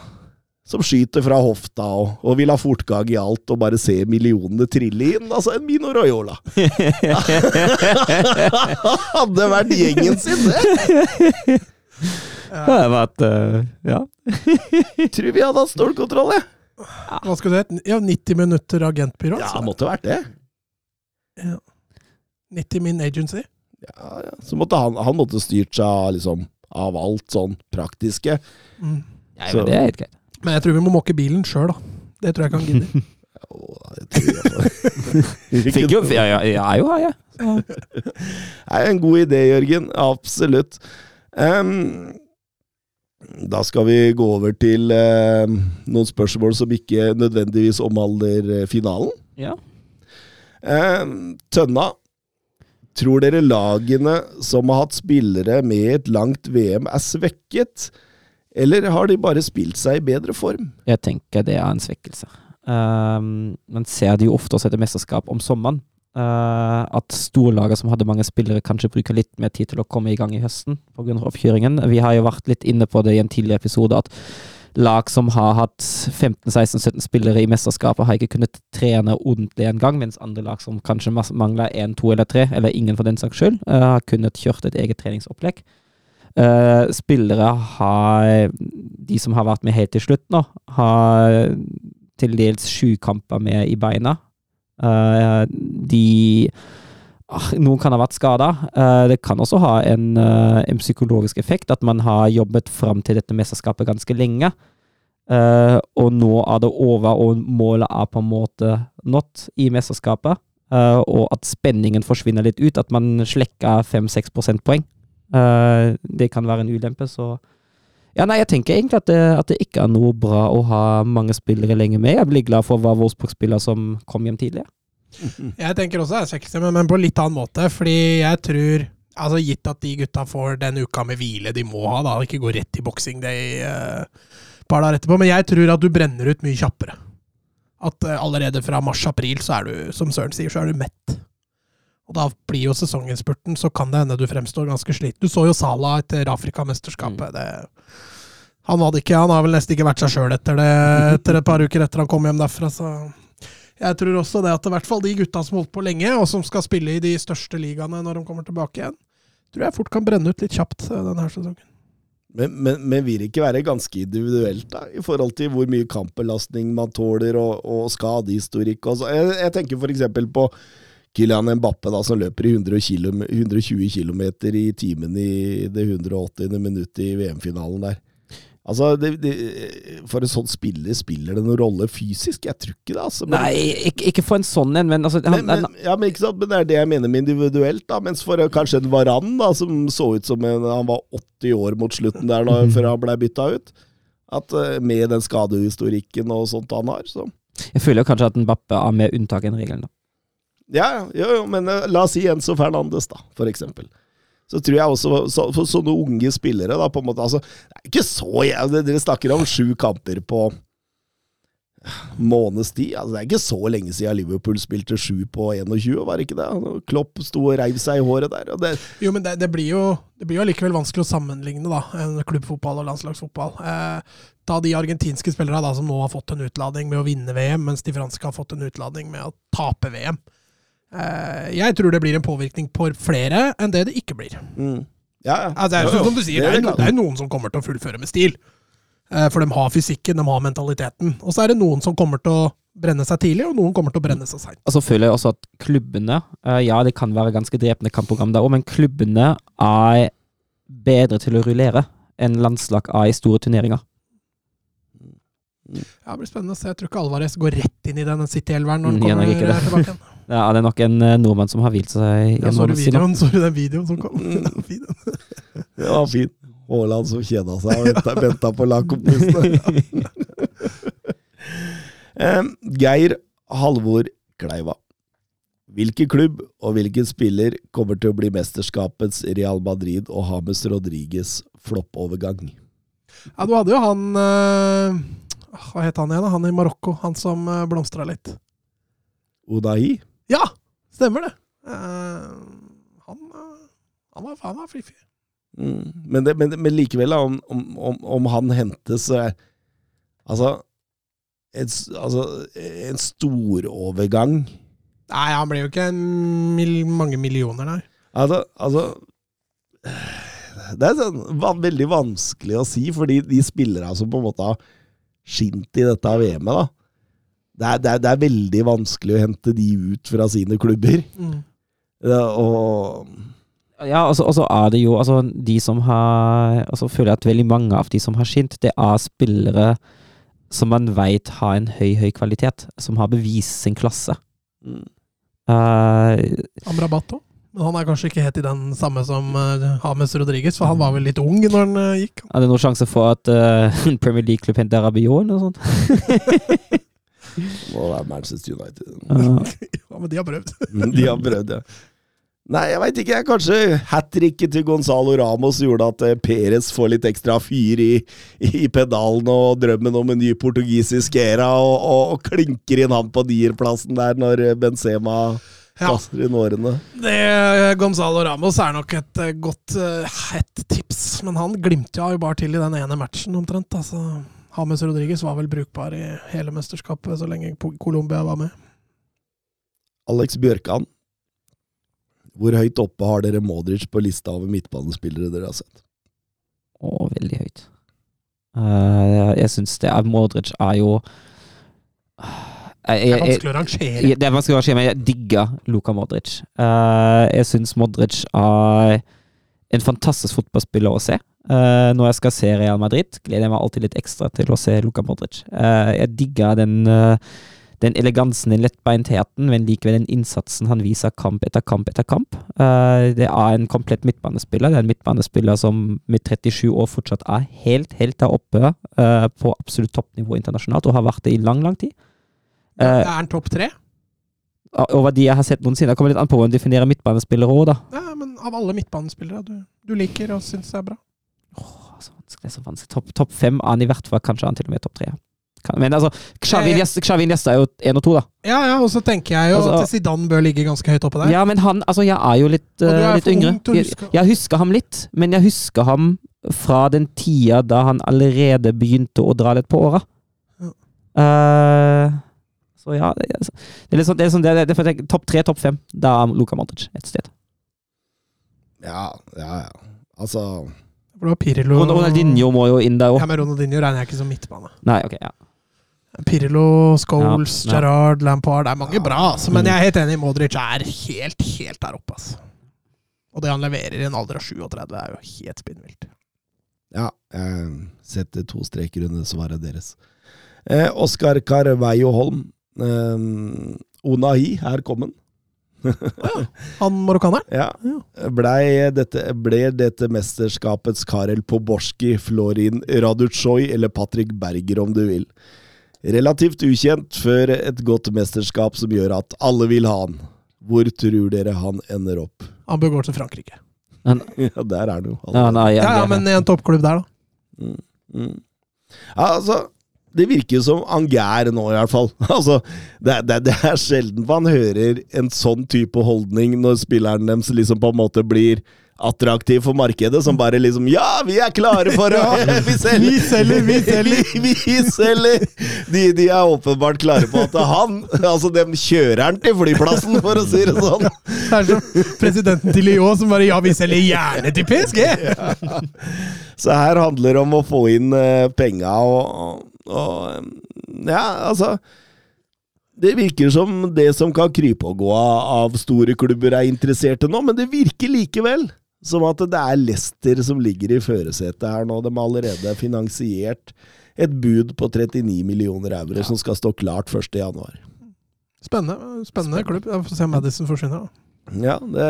Som skyter fra hofta og, og vil ha fortgang i alt og bare se millionene trille inn. Altså en Mino Royola. [laughs] Hadde vært gjengen sin, det! Det hadde vært uh, Ja. [laughs] Tror vi hadde hatt stålkontroll, jeg. Hva skal det hete? Ja, 90 minutter agentbyrå? Ja, det måtte vært det. 90 min agency? Ja, ja. Så måtte han, han måtte styrt seg liksom, av alt sånn praktiske. Mm. Ja, Så- men det er helt greit. Men jeg tror vi må måke bilen sjøl, da. Det tror jeg kan han gidder. [laughs] Fikk jo, jeg er jo her, jeg. Det er en god idé, Jørgen. Absolutt. Um, da skal vi gå over til uh, noen spørsmål som ikke nødvendigvis omhandler eh, finalen. Ja. Um, Tønna. Tror dere lagene som har hatt spillere med i et langt VM, er svekket? Eller har de bare spilt seg i bedre form? Jeg tenker det er en svekkelse. Um, man ser det jo ofte også etter mesterskap om sommeren. Uh, at storlaget som hadde mange spillere, kanskje bruker litt mer tid til å komme i gang i høsten pga. oppkjøringen. Vi har jo vært litt inne på det i en tidligere episode, at lag som har hatt 15-16-17 spillere i mesterskapet, har ikke kunnet trene ordentlig en gang, mens andre lag som kanskje mangler én, to eller tre, eller ingen for den saks skyld, uh, har kunnet kjørt et eget treningsopplegg. Uh, spillere har De som har vært med helt til slutt nå, har til dels sju kamper med i beina. Uh, de uh, Noen kan ha vært skada. det kan også ha en, eh, en psykologisk effekt, at man har jobbet fram til dette mesterskapet ganske lenge. Eh, og nå er det over, og målet er på en måte nådd i mesterskapet. Eh, og at spenningen forsvinner litt ut, at man slekker 5-6 prosentpoeng. Eh, det kan være en ulempe, så ja, nei, jeg tenker egentlig at det, at det ikke er noe bra å ha mange spillere lenge med. Jeg blir glad for å være Wolfsburg-spiller som kom hjem tidlig. Jeg tenker også det er svekkelse, men, men på litt annen måte. Fordi jeg tror Altså Gitt at de gutta får den uka med hvile de må ha, da, ikke går rett i boksing day eh, et par dager etterpå. Men jeg tror at du brenner ut mye kjappere. At eh, allerede fra mars-april så er du, som Søren sier, så er du mett. Og da blir jo sesonginnspurten, så kan det hende du fremstår ganske sliten. Du så jo Salah etter Afrikamesterskapet. Mm. han, ikke, han har vel nesten ikke vært seg sjøl etter det etter et par uker etter han kom hjem derfra, så jeg tror også det at i hvert fall de gutta som holdt på lenge, og som skal spille i de største ligaene når de kommer tilbake igjen, tror jeg fort kan brenne ut litt kjapt eh, denne sesongen. Men, men, men vil det ikke være ganske individuelt, da, i forhold til hvor mye kampbelastning man tåler, og, og skadehistorikk og så. Jeg, jeg tenker eksempel på Kylian Mbappe, da, som løper i 100 km, 120 km i timen i det 180. minuttet i VM-finalen der. Altså, det, det, For en sånn spiller spiller det noen rolle fysisk? Jeg tror ikke det, altså. Men, Nei, ikke, ikke for en sånn en, men altså han, men, men, ja, men ikke sant, men det er det jeg mener med individuelt. da, Mens for kanskje en Varan, da, som så ut som en, han var 80 år mot slutten der da, før han ble bytta ut. At eh, Med den skadehistorikken og sånt han har. Så. Jeg føler kanskje at Mbappe har mer unntak enn regelen, da. Ja, jo, jo, men eh, la oss si Enzo Fernandes, da, for eksempel. Så tror jeg også så, For sånne unge spillere, da, på en måte altså, Det er ikke så jævlig Dere snakker om sju kamper på måneds tid. Altså, det er ikke så lenge siden Liverpool spilte sju på 21, var det ikke det? Klopp sto og reiv seg i håret der. Det, Jo, men det, det blir jo det blir jo allikevel vanskelig å sammenligne da, en klubbfotball og landslagsfotball. Eh, ta de argentinske spillerne da, som nå har fått en utladning med å vinne VM, mens de franske har fått en utladning med å tape VM. Eh, jeg tror det blir en påvirkning på flere enn det det ikke blir. mm. Ja, ja. Altså, det er jo Jo, jo. sånn som du sier, det er, no, det er noen som kommer til å fullføre med stil. Eh, For de har fysikken, de har mentaliteten. Og så er det noen som kommer til å brenne seg tidlig, og noen kommer til å brenne seg seint. Og så føler jeg også at klubbene eh, Ja, det kan være ganske drepende kampprogram der òg, men klubbene er bedre til å rullere enn landslag er i store turneringer. Ja, det blir spennende å se. Jeg tror ikke Alvarez går rett inn i den City-elveren når han Mm, kommer tilbake. igjen. [laughs] Ja, det er nok en eh, nordmann som har hvilt seg i Ja, så du videoen? Så du den videoen som kom? Mm. Den [laughs] var fin. Det var fint. Haaland som kjeda seg og venta, på lagkompisene. [laughs] Geir Halvor Kleiva. Hvilken klubb og hvilken spiller kommer til å bli mesterskapets Real Madrid og James Rodriguez floppovergang? Ja, du hadde jo han eh, Hva het han igjen? da? Han i Marokko. Han som uh, blomstra litt. Unai? Ja! Stemmer det. Uh, han, eh, han, var, han var fiffig. Mm. Men, det, men, men likevel, da, om, om, om, han hentes Altså, et, altså En storovergang Nei, han ble jo ikke en mil, mange millioner, nei. Altså, altså Det er sånn, veldig vanskelig å si, fordi de spillerne som på en måte har skint i dette VM-et, da det er, det, er, det er veldig vanskelig å hente de ut fra sine klubber. Mm. Ja, og Ja, og så altså, så er det jo altså, de som har altså, føler jeg at veldig mange av de som har skint, det er spillere som man veit har en høy, høy kvalitet. Som har bevist sin klasse. mm, Uh, Amrabato. Men han er kanskje ikke helt i den samme som uh, James Rodriguez, for han var vel litt ung når han uh, gikk. er det noen sjanse for at uh, [laughs] Premier League-klubb henter Rabiot eller noe sånt? [laughs] må være Manchester United. Eh, [laughs] Ja, men de har prøvd. De har prøvd, ja. Nei, jeg veit ikke. Kanskje hat tricket til Gonzalo Ramos gjorde at eh, Perez får litt ekstra fyr i, i pedalen og drømmen om en ny portugisisk æra, og, og, og klinker inn han på nierplassen der når eh, Benzema Ja. Det, Gonzalo Ramos er nok et eh, godt eh, et tips, men han glimta jo bare til i den ene matchen omtrent. Altså, James Rodriguez var vel brukbar i hele mesterskapet så lenge Colombia var med. Alex Bjørkan. Hvor høyt oppe har dere Modric på lista over midtbanespillere dere har sett? Å, veldig høyt. Uh, jeg syns det er Modric er jo jeg, Det er jeg, jeg, vanskelig å rangere. Det er vanskelig å rangere, men jeg digger Luka Modric. Uh, jeg syns Modric er en fantastisk fotballspiller å se. Eh, når jeg skal se Real Madrid, gleder jeg meg alltid litt ekstra til å se Luka Modric. Uh, jeg digger den, uh, den elegansen, den lettbeintheten, men likevel den innsatsen han viser kamp etter kamp etter kamp. Det er en komplett midtbanespiller. Det er en midtbanespiller som med 37 år fortsatt er helt, helt der oppe på absolutt toppnivå internasjonalt, og har vært det i lang, lang tid. Er han topp tre? over de jeg har sett noensinne. Det kommer litt an på hvordan du definerer midtbanespillere òg, da. Ja, men av alle midtbanespillere du, du liker og syns er bra. Åh, så vanskelig, det er så vanskelig. Topp top fem han i hvert fall, kanskje han til og med topp tre. Kan- Men altså, Xavi Eh, Iniesta er jo én og to, da. Ja, ja, og så tenker jeg jo Altså- at Zidane bør ligge ganske høyt oppe der. Ja, men han Altså, jeg er jo litt, eh, er litt yngre. Jeg, jeg husker ham litt, men jeg husker ham fra den tida da han allerede begynte å dra litt på åra. Ja. Uh, så ja, det, er- litt sånn, det er sånn det, er- det, jeg tenker, Topp tre, topp fem. Da er Luka Modric et sted. Ja, ja, ja. Altså For det var Pirlo Ron- Ronaldinho må jo inn der òg. Ja, men Ronaldinho regner jeg ikke som midtbane. Nei, ok, ja. Pirlo, Scholes, Ja, ja. Gerrard, Lampard Det er mange bra, altså, men Mm. jeg er helt enig. Modric er helt, helt der oppe. Altså. Og det han leverer i en alder av 37, er jo helt spinnvilt. Ja, jeg setter to streker under svaret deres. Eh, Oskar Carveio Holm. Eh, Onahi, her kom han. Han marokkaneren? Ja. Blei dette, ble dette mesterskapets Karel Poborski, Florin Radutsjoj eller Patrick Berger, om du vil. Relativt ukjent før et godt mesterskap som gjør at alle vil ha han. Hvor tror dere han ender opp? Han bør gå til Frankrike. Men, [laughs] Ja, der er han jo. ja, Ja, ja, men i en toppklubb der, da. Mm. Ja, altså Det virker som Anger nå, i hvert fall. [laughs] Altså, det, det, det er sjelden man hører en sånn type holdning når spilleren deres liksom på en måte blir attraktiv for markedet, som bare liksom Ja, vi er klare for å [laughs] [laughs] Vi selger! Vi selger, vi selger. Vi, vi selger! De, de er åpenbart klare på at han Altså, dem kjører han til flyplassen, for å si det sånn. Det er som presidenten til Lyon som bare Ja, vi selger gjerne til PSG! Så her handler det om å få inn uh, penga og, og Ja, altså Det virker som det som kan krype og gå av, store klubber, er interesserte nå, men det virker likevel som at det er Leicester som ligger i førersetet her nå. De har allerede finansiert et bud på 39 millioner euro som skal stå klart 1.1. Spennende, spennende klubb. Jeg får se om Madison forsvinner. da. Ja, det,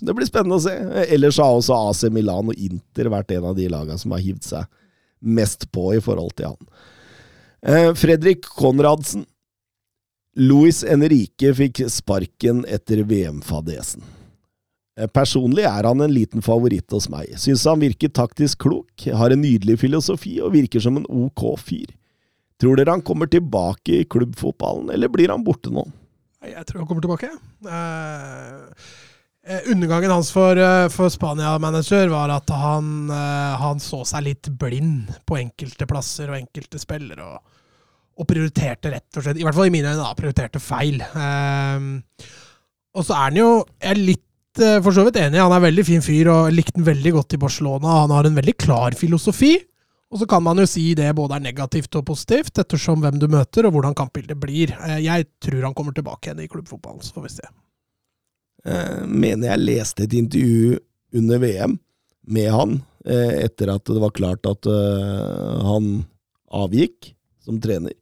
det blir spennende å se. Ellers har også AC Milan og Inter vært en av de lagene som har hivd seg mest på i forhold til han. Eh, Fredrik Konradsen. Louis Henrique fikk sparken etter VM-fadesen. Eh, Personlig er han en liten favoritt hos meg. Syns han virker taktisk klok, har en nydelig filosofi og virker som en ok fyr. Tror dere han kommer tilbake i klubbfotballen, eller blir han borte nå? Jeg tror han kommer tilbake. Eh, undergangen hans for, eh, for Spania-manager var at han, eh, han så seg litt blind på enkelte plasser og enkelte spillere. Og, og prioriterte rett og slett, i hvert fall i mine øyne, da, prioriterte feil. Eh, og så er han jo jeg er litt eh, for så vidt enig. Han er en veldig fin fyr og likte den veldig godt i Barcelona. Han har en veldig klar filosofi. Og så kan man jo si det både er negativt og positivt, ettersom hvem du møter og hvordan kampbildet blir. Eh, Jeg tror han kommer tilbake igjen i klubbfotballen, så får vi se. Eh, mener jeg leste et intervju under VM med han, eh, etter at det var klart at eh, han avgikk som trener.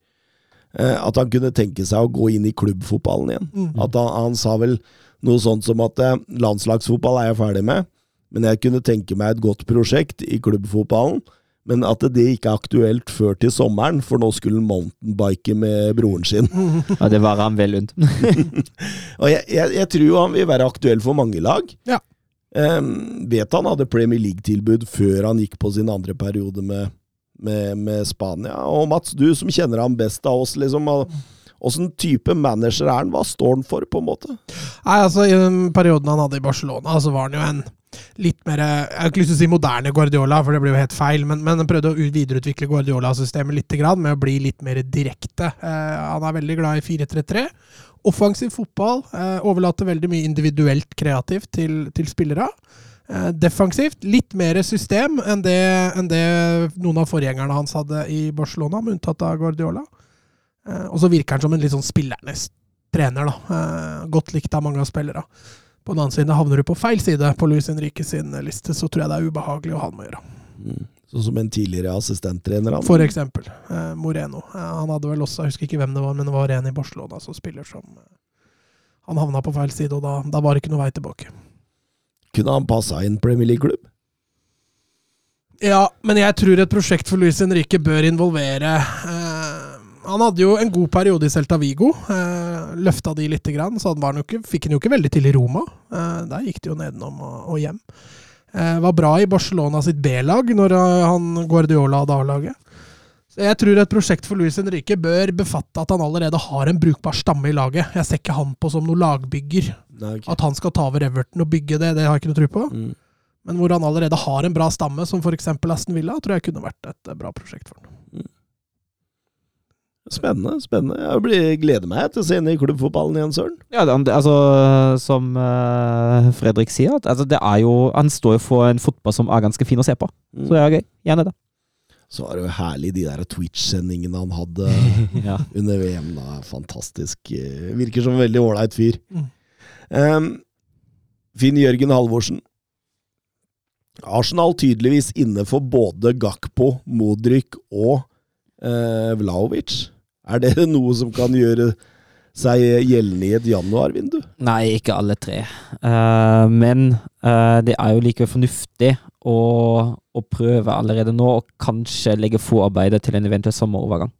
Eh, at han kunne tenke seg å gå inn i klubbfotballen igjen. Mm. At han, han sa vel noe sånt som at landslagsfotball er jeg ferdig med, men jeg kunne tenke meg et godt prosjekt i klubbfotballen. Men at det ikke er aktuelt før til sommeren, for nå skulle han mountainbike med broren sin. [laughs] ja, det var han vel unt. [laughs] Og jeg, jeg, jeg tror jo han vil være aktuell for mange lag. Ja. Um, vet han hadde Premier League-tilbud før han gikk på sin andre periode med, med, med Spania. Og Mats, du som kjenner han best av oss, liksom, åssen type manager er han? Hva står han for, på en måte? Nei, altså I den perioden han hadde i Barcelona, så var han jo en litt mer Jeg har ikke lyst til å si moderne Guardiola, for det blir jo helt feil, men, men han prøvde å videreutvikle Guardiola-systemet litt med å bli litt mer direkte. Eh, han er veldig glad i 4-3-3. Offensiv fotball. Eh, overlater veldig mye individuelt kreativt til, til spillere. Eh, defensivt litt mer system enn det, enn det noen av forgjengerne hans hadde i Barcelona, med unntatt av Guardiola. Eh, og så virker han som en litt sånn spillernes trener. da. Eh, godt likt av mange av spillere. På den annen side havner du på feil side på Luis Henrique sin liste, så tror jeg det er ubehagelig å ha med å gjøre. Sånn som en tidligere assistenttrener. For eksempel eh, Moreno. Eh, han hadde vel også, jeg husker ikke hvem det var, men det var en i Barcelona som spiller som eh, Han havna på feil side, og da, da var det ikke noe vei tilbake. Kunne han passa inn Premier League-klubb? Ja, men jeg tror et prosjekt for Luis Henrique bør involvere eh, Han hadde jo en god periode i Celta Vigo. Eh, løfta de lite grann, så han var ikke, fikk han jo ikke veldig til i Roma. Eh, der gikk det jo nedenom og, og hjem. Eh, var bra i Barcelona sitt B-lag når eh, han Guardiola hadde A-laget. Jeg tror et prosjekt for Luis Henrique bør befatte at han allerede har en brukbar stamme i laget. Jeg ser ikke han på som noen lagbygger. Nei, okay. At han skal ta over Everton og bygge det, det har jeg ikke noe tro på. Mm. Men hvor han allerede har en bra stamme, som f.eks. Aston Villa, tror jeg kunne vært et eh, bra prosjekt for ham. Spennende. spennende. Jeg blir, gleder meg til å se henne i klubbfotballen igjen, Søren. Ja, altså, som eh, Fredrik sier, at, altså, det er jo, han står jo for en fotball som er ganske fin å se på. Så det er gøy. Gjerne det. Så var det jo herlig de der Twitch-sendingene han hadde [laughs] ja. under VM. da, Fantastisk. Virker som en veldig ålreit fyr. Mm. Um, Finn Jørgen Halvorsen. Arsenal tydeligvis inne for både Gakpo, Modric og eh, Vlaovic. Er det [laughs] noe som kan gjøre seg gjeldende i et januarvindu? Nei, ikke alle tre. Uh, men uh, det er jo likevel fornuftig å, å prøve allerede nå, og kanskje legge forarbeidet til en eventuell sommerovergang.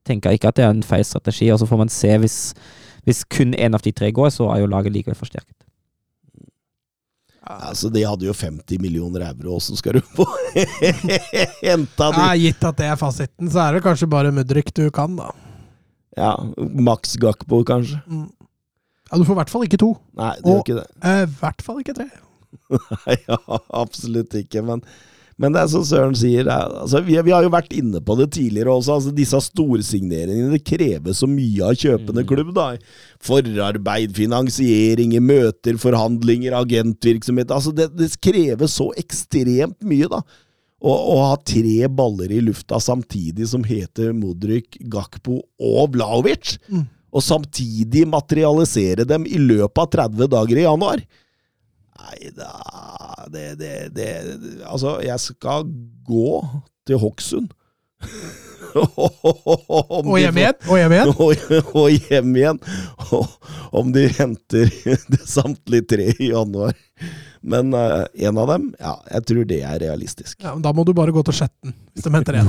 Jeg tenker ikke at det er en feil strategi, og så får man se hvis, hvis kun én av de tre går, så er jo laget likevel forsterket. Altså, De hadde jo 50 millioner euro, åssen skal du få [laughs] henta de? Ja, gitt at det er fasiten, så er det kanskje bare Mudrik du kan, da. Ja, Max Gakpo, kanskje? Mm. Ja, Du får i hvert fall ikke to. Nei, det gjør ikke det. Eh, I hvert fall ikke tre. [laughs] Nei, ja, absolutt ikke. Men, men det er som Søren sier, er, altså, vi, vi har jo vært inne på det tidligere også. Altså, disse storsigneringene det krever så mye av kjøpende klubb. da. Forarbeid, finansiering, møter, forhandlinger, agentvirksomhet. altså Det, det krever så ekstremt mye, da. Å ha tre baller i lufta samtidig som heter Modric, Gakpo og Vlaovic. Mm. Og samtidig materialisere dem i løpet av 30 dager i januar. Nei da det, det, det, Altså, jeg skal gå til Hokksund. [laughs] Og hjem igjen. Og hjem igjen. og, hjem igjen. Om de henter [laughs] det samtlige tre i januar. Men eh, en av dem, ja, jeg tror det er realistisk. Ja, men da må du bare gå til Skjetten, hvis de henter en.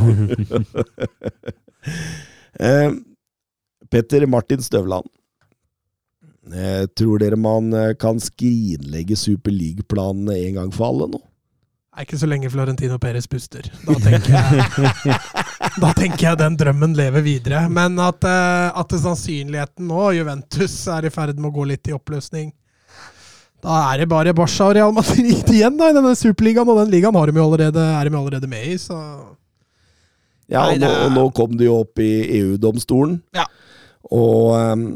uh, [laughs] Petter Martin Støvland. Eh, tror dere man eh, kan skrinlegge Super League-planene en gang for alle nå? Er ikke så lenge Florentino Perez puster. Da tenker jeg, [laughs] da tenker jeg den drømmen lever videre. Men at, eh, at sannsynligheten nå, Juventus er i ferd med å gå litt i oppløsning Da er det bare Barca og Real Madrid igjen da, i denne superligaen, og den ligaen har de jo allerede, er de allerede med i, så Ja, og nå, og nå kom det jo opp i EU-domstolen. Ja. Og ehm,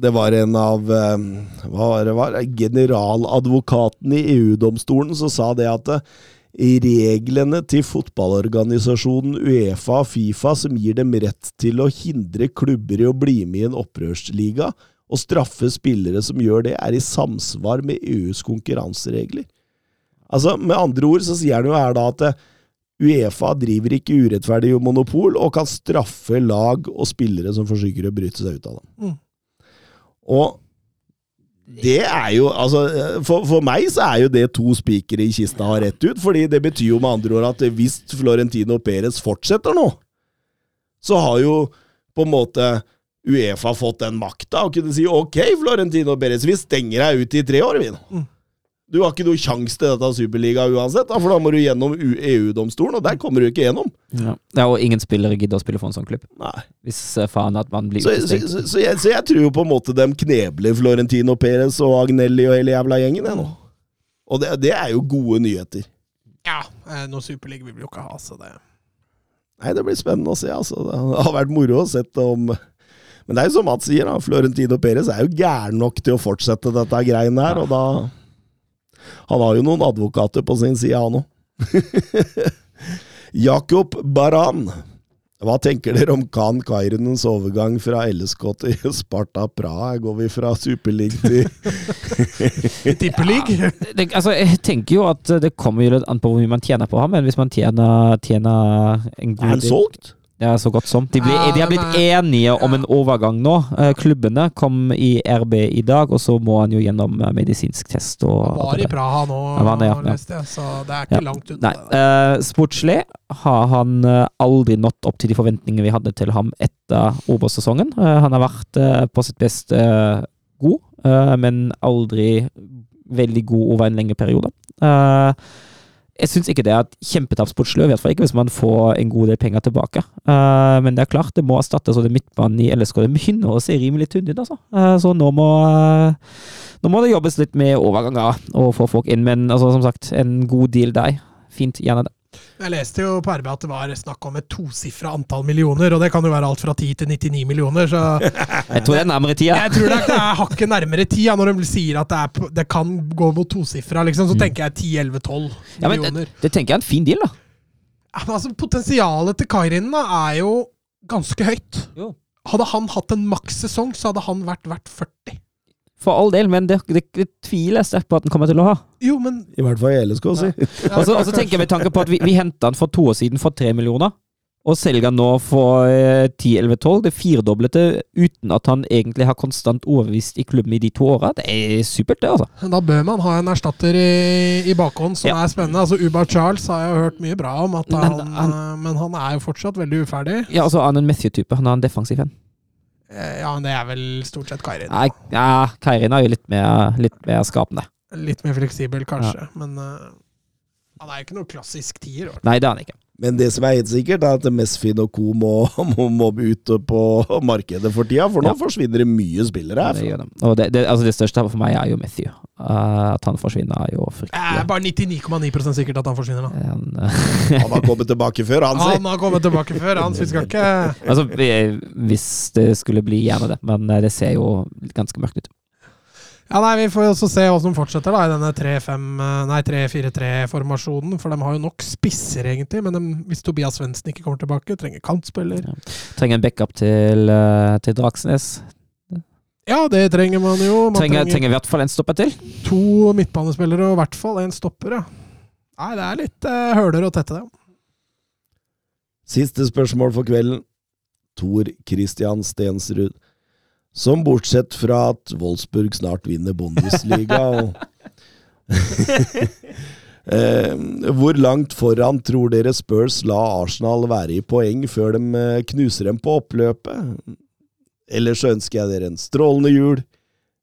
det var en av ehm, Hva var det var? Generaladvokaten i EU-domstolen som sa det at eh, reglene til fotballorganisasjonen Uefa og Fifa som gir dem rett til å hindre klubber i å bli med i en opprørsliga og straffe spillere som gjør det, er i samsvar med EUs konkurranseregler. Altså, Med andre ord så sier han jo her da at eh, Uefa driver ikke urettferdig monopol og kan straffe lag og spillere som forsøker å bryte seg ut av dem. Mm. Og det er jo altså for, for meg så er jo det to spikere i kista har rett ut, fordi det betyr jo med andre ord at hvis Florentino Perez fortsetter nå, så har jo på en måte Uefa fått den makta og kunne si ok, Florentino Perez, vi stenger deg ut i tre år, vi nå. Mm. Du har ikke noe sjanse til dette superliga uansett, da, for da må du gjennom EU-domstolen, og der kommer du ikke gjennom. Ja. og ingen spillere gidder å spille for en sånn klubb. Nei. Hvis eh, faen at man blir Så, så, så, så, jeg, så jeg tror jo på en måte de knebler Florentino Perez og Agnelli og hele jævla gjengen, jeg nå. Og det, det er jo gode nyheter. ja, eh, noe superliga vil vi jo ikke ha, så det Nei, det blir spennende å se, altså. Det har vært moro å sette om Men det er jo som Mats sier, da. Florentino Perez er jo gæren nok til å fortsette dette greiene her, og da Han har jo noen advokater på sin side, han òg. [laughs] Jakob Baran. Hva tenker dere om Khan Kairinens overgang fra LSK til Sparta Praha? Her går vi fra superleague til [laughs] Tippelig. det, altså, jeg tenker jo at det kommer jo litt an på hvor mye man tjener på ham, men hvis man tjener, tjener en Er god han solgt? Ja, så godt som. De, ble, Ja, de har blitt enige om en overgang nå. Eh, Klubbene kom i RB i dag, og så må han jo gjennom eh, medisinsk test. Og Han var i. Praha nå, Han det, ja, ja. leste så det er ikke Ja. langt unna. Eh, sportslig har han aldri nådd opp til de forventningene vi hadde til ham etter Obos-sesongen. Uh, han har vært uh, på sitt beste god, men aldri veldig god over en lengre periode. Eh, jeg syns ikke det er et kjempetap sportslig, i hvert fall ikke hvis man får en god del penger tilbake. Uh, men det er klart, det må erstattes, og det midtbanen i LSK det begynner å se rimelig tynn ut, altså. Uh, så nå må, uh, nå må det jobbes litt med overganger og få folk inn, men altså, som sagt, en god deal der. Fint, gjerne det. Jeg leste jo på RB at det var snakk om et tosifra antall millioner, og det kan jo være alt fra 10 til 99 millioner, så [laughs] Jeg tror det er nærmere tida. jeg tror det er- det er hakket nærmere tida når de sier at det, er, det kan gå mot tosifra, liksom, så tenker jeg 10-11-12 Ja, men millioner. det, det tenker jeg er en fin deal, da. Ja, men altså, potensialet til Kairin da, er jo ganske høyt. Jo. Hadde han hatt en makssesong, så hadde han vært verdt 40. For all del, men det, det, det tviler jeg sterkt på at han kommer til å ha. Jo, men I hvert fall i LSK, si. ja, Og så og så tenker jeg med tanke på at vi, vi henta han for to år siden for tre millioner. Og selger nå for eh, 10-11-12, det firedobbelte, uten at han egentlig har konstant overbevist i klubben i de to åra. Det er supert, det, altså. Da bør man ha en erstatter i, i bakhånd som Ja. er spennende. Altså Uba Charles har jeg hørt mye bra om, at Men han, han- eh, men han er jo fortsatt veldig uferdig. Ja, altså Han er en Matthew-type. Han er en defensiv en. Eh, Ja, men det er vel stort sett Kairin. Nei, ja, Kairin er jo litt mer, litt mer skapende. Litt mer fleksibel, kanskje. Men uh, han er jo ikke noe klassisk tier. Nei, det er han ikke. Men det som er helt sikkert, er at Mesfin og co. Må, [laughs] må, må ut på markedet for tida, for nå Ja. forsvinner det mye spillere Det, her. gjør det. Og det, det, altså det største for meg er jo Matthew. Uh, at han forsvinner, er jo fryktelig Det er bare 99,9% sikkert at han forsvinner nå. Han, uh, [laughs] Han har kommet tilbake før, han sier. Han har kommet tilbake før, han, så vi skal [laughs] ikke altså, hvis det skulle bli gjerne det, men eh, det ser jo ganske mørkt ut. Ja, nei, Vi får også se hva som fortsetter da i denne 3-5 nei, 3-4-3-formasjonen. For de har jo nok spisser, egentlig. Men de, hvis Tobias Svendsen ikke kommer tilbake, trenger kantspiller. Trenger en backup til, eh, til Dragsnes. Ja, det trenger man jo. Man Trenger, trenger, trenger i hvert fall en stopper til. to midtbanespillere og i hvert fall en stopper, ja. Nei, det er litt uh, høler å tette, det. Siste spørsmål for kvelden. Tor Christian Stensrud. Som bortsett fra at Wolfsburg snart vinner Bundesliga og [laughs] eh, Hvor langt foran tror dere Spurs la Arsenal være i poeng før de eh, knuser dem på oppløpet? Ellers ønsker jeg dere en strålende jul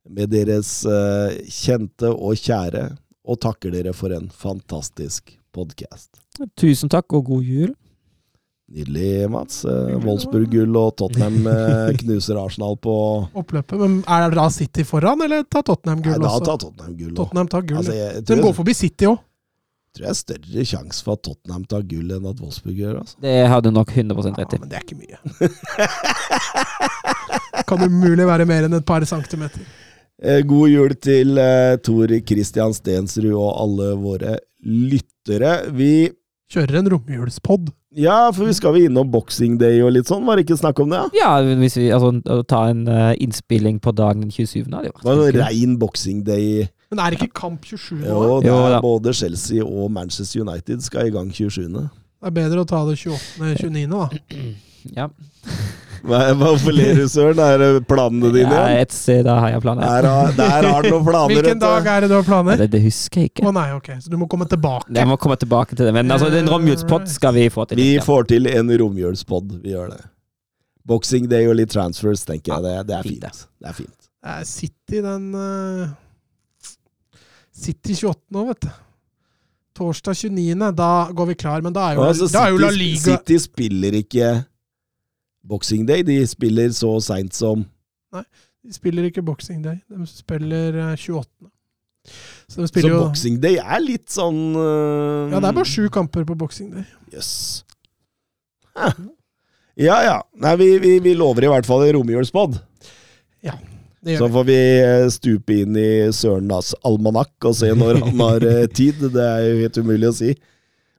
med deres eh, kjente og kjære, og takker dere for en fantastisk podkast. Tusen takk og god jul. Nydelig, Mats. Eh, Wolfsburg-gull og Tottenham eh, [laughs] knuser Arsenal på Oppløpet. Men er det da City foran, eller tar Tottenham gull også? Nei, da tar Tottenham gull. Tottenham tar gull. Altså, jeg, Så de går forbi City òg. tror jeg er større sjanse for at Tottenham tar gull enn at Wolfsburg gjør. Altså. Det har du nok 100 Ja, rett i. men det er ikke mye. [laughs] kan umulig være mer enn et par centimeter. Eh, god jul til uh, Tor Christian Stensrud og alle våre lyttere. Vi Kjører en romjulspod. Ja, for vi skal vi innom Boxing Day og litt sånn, var det ikke snakk om det? Ja? Ja, hvis vi altså, å ta en uh, innspilling på dagen den 27. hadde Det var en rein Boxing Day. Men er ikke kamp 27 nå? Jo, det Jo, er både Chelsea og Manchester United skal i gang 27. Det er bedre å ta det 28.-29., da. Ja. Hva, hvorfor ler du, Søren? Er det planene dine ja, igjen? et sted der har jeg planer. Der, har- der har du noen planer. Hvilken dag er det du har planer? Det, det husker jeg ikke. Å oh, nei, ok. Så du må komme tilbake. Jeg må komme tilbake til det. Men altså, en romjulspod skal vi få til. Vi ja. får til en romjulspod. Vi gjør det. Boxing Day og litt transfers, tenker jeg. Det, det er fint, fint. Det er fint. Det er City den uh, City 28 nå, vet du. Torsdag 29., da går vi klar. Men da er jo, altså, da er jo La Liga City spiller ikke Boxing Day. De spiller så seint som Nei, De spiller ikke Boxing Day. De spiller eh, 28. Så de Så jo Boxing Day er litt sånn uh... Ja, det er bare sju kamper på Boxing Day. Jøss. Yes. Ja ja. Nei, vi, vi, vi lover i hvert fall en romjulspod. Ja. Så får vi eh, stupe inn i Sørenas almanakk og se når han har eh, tid. Det er jo helt umulig å si.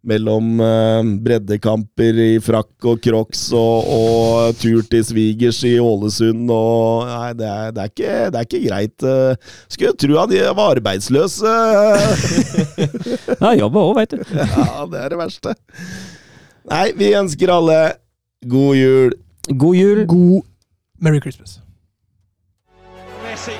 Mellom eh, breddekamper i frakk og crocs og, og tur til svigers i Ålesund og Nei, det er, det er, ikke, det er ikke greit. eh. Skulle tro at de var arbeidsløse. [laughs] Ja, jobber òg, veit du. Ja, det er det verste. Nei, vi ønsker alle god jul. God jul. God Merry Christmas. Messi.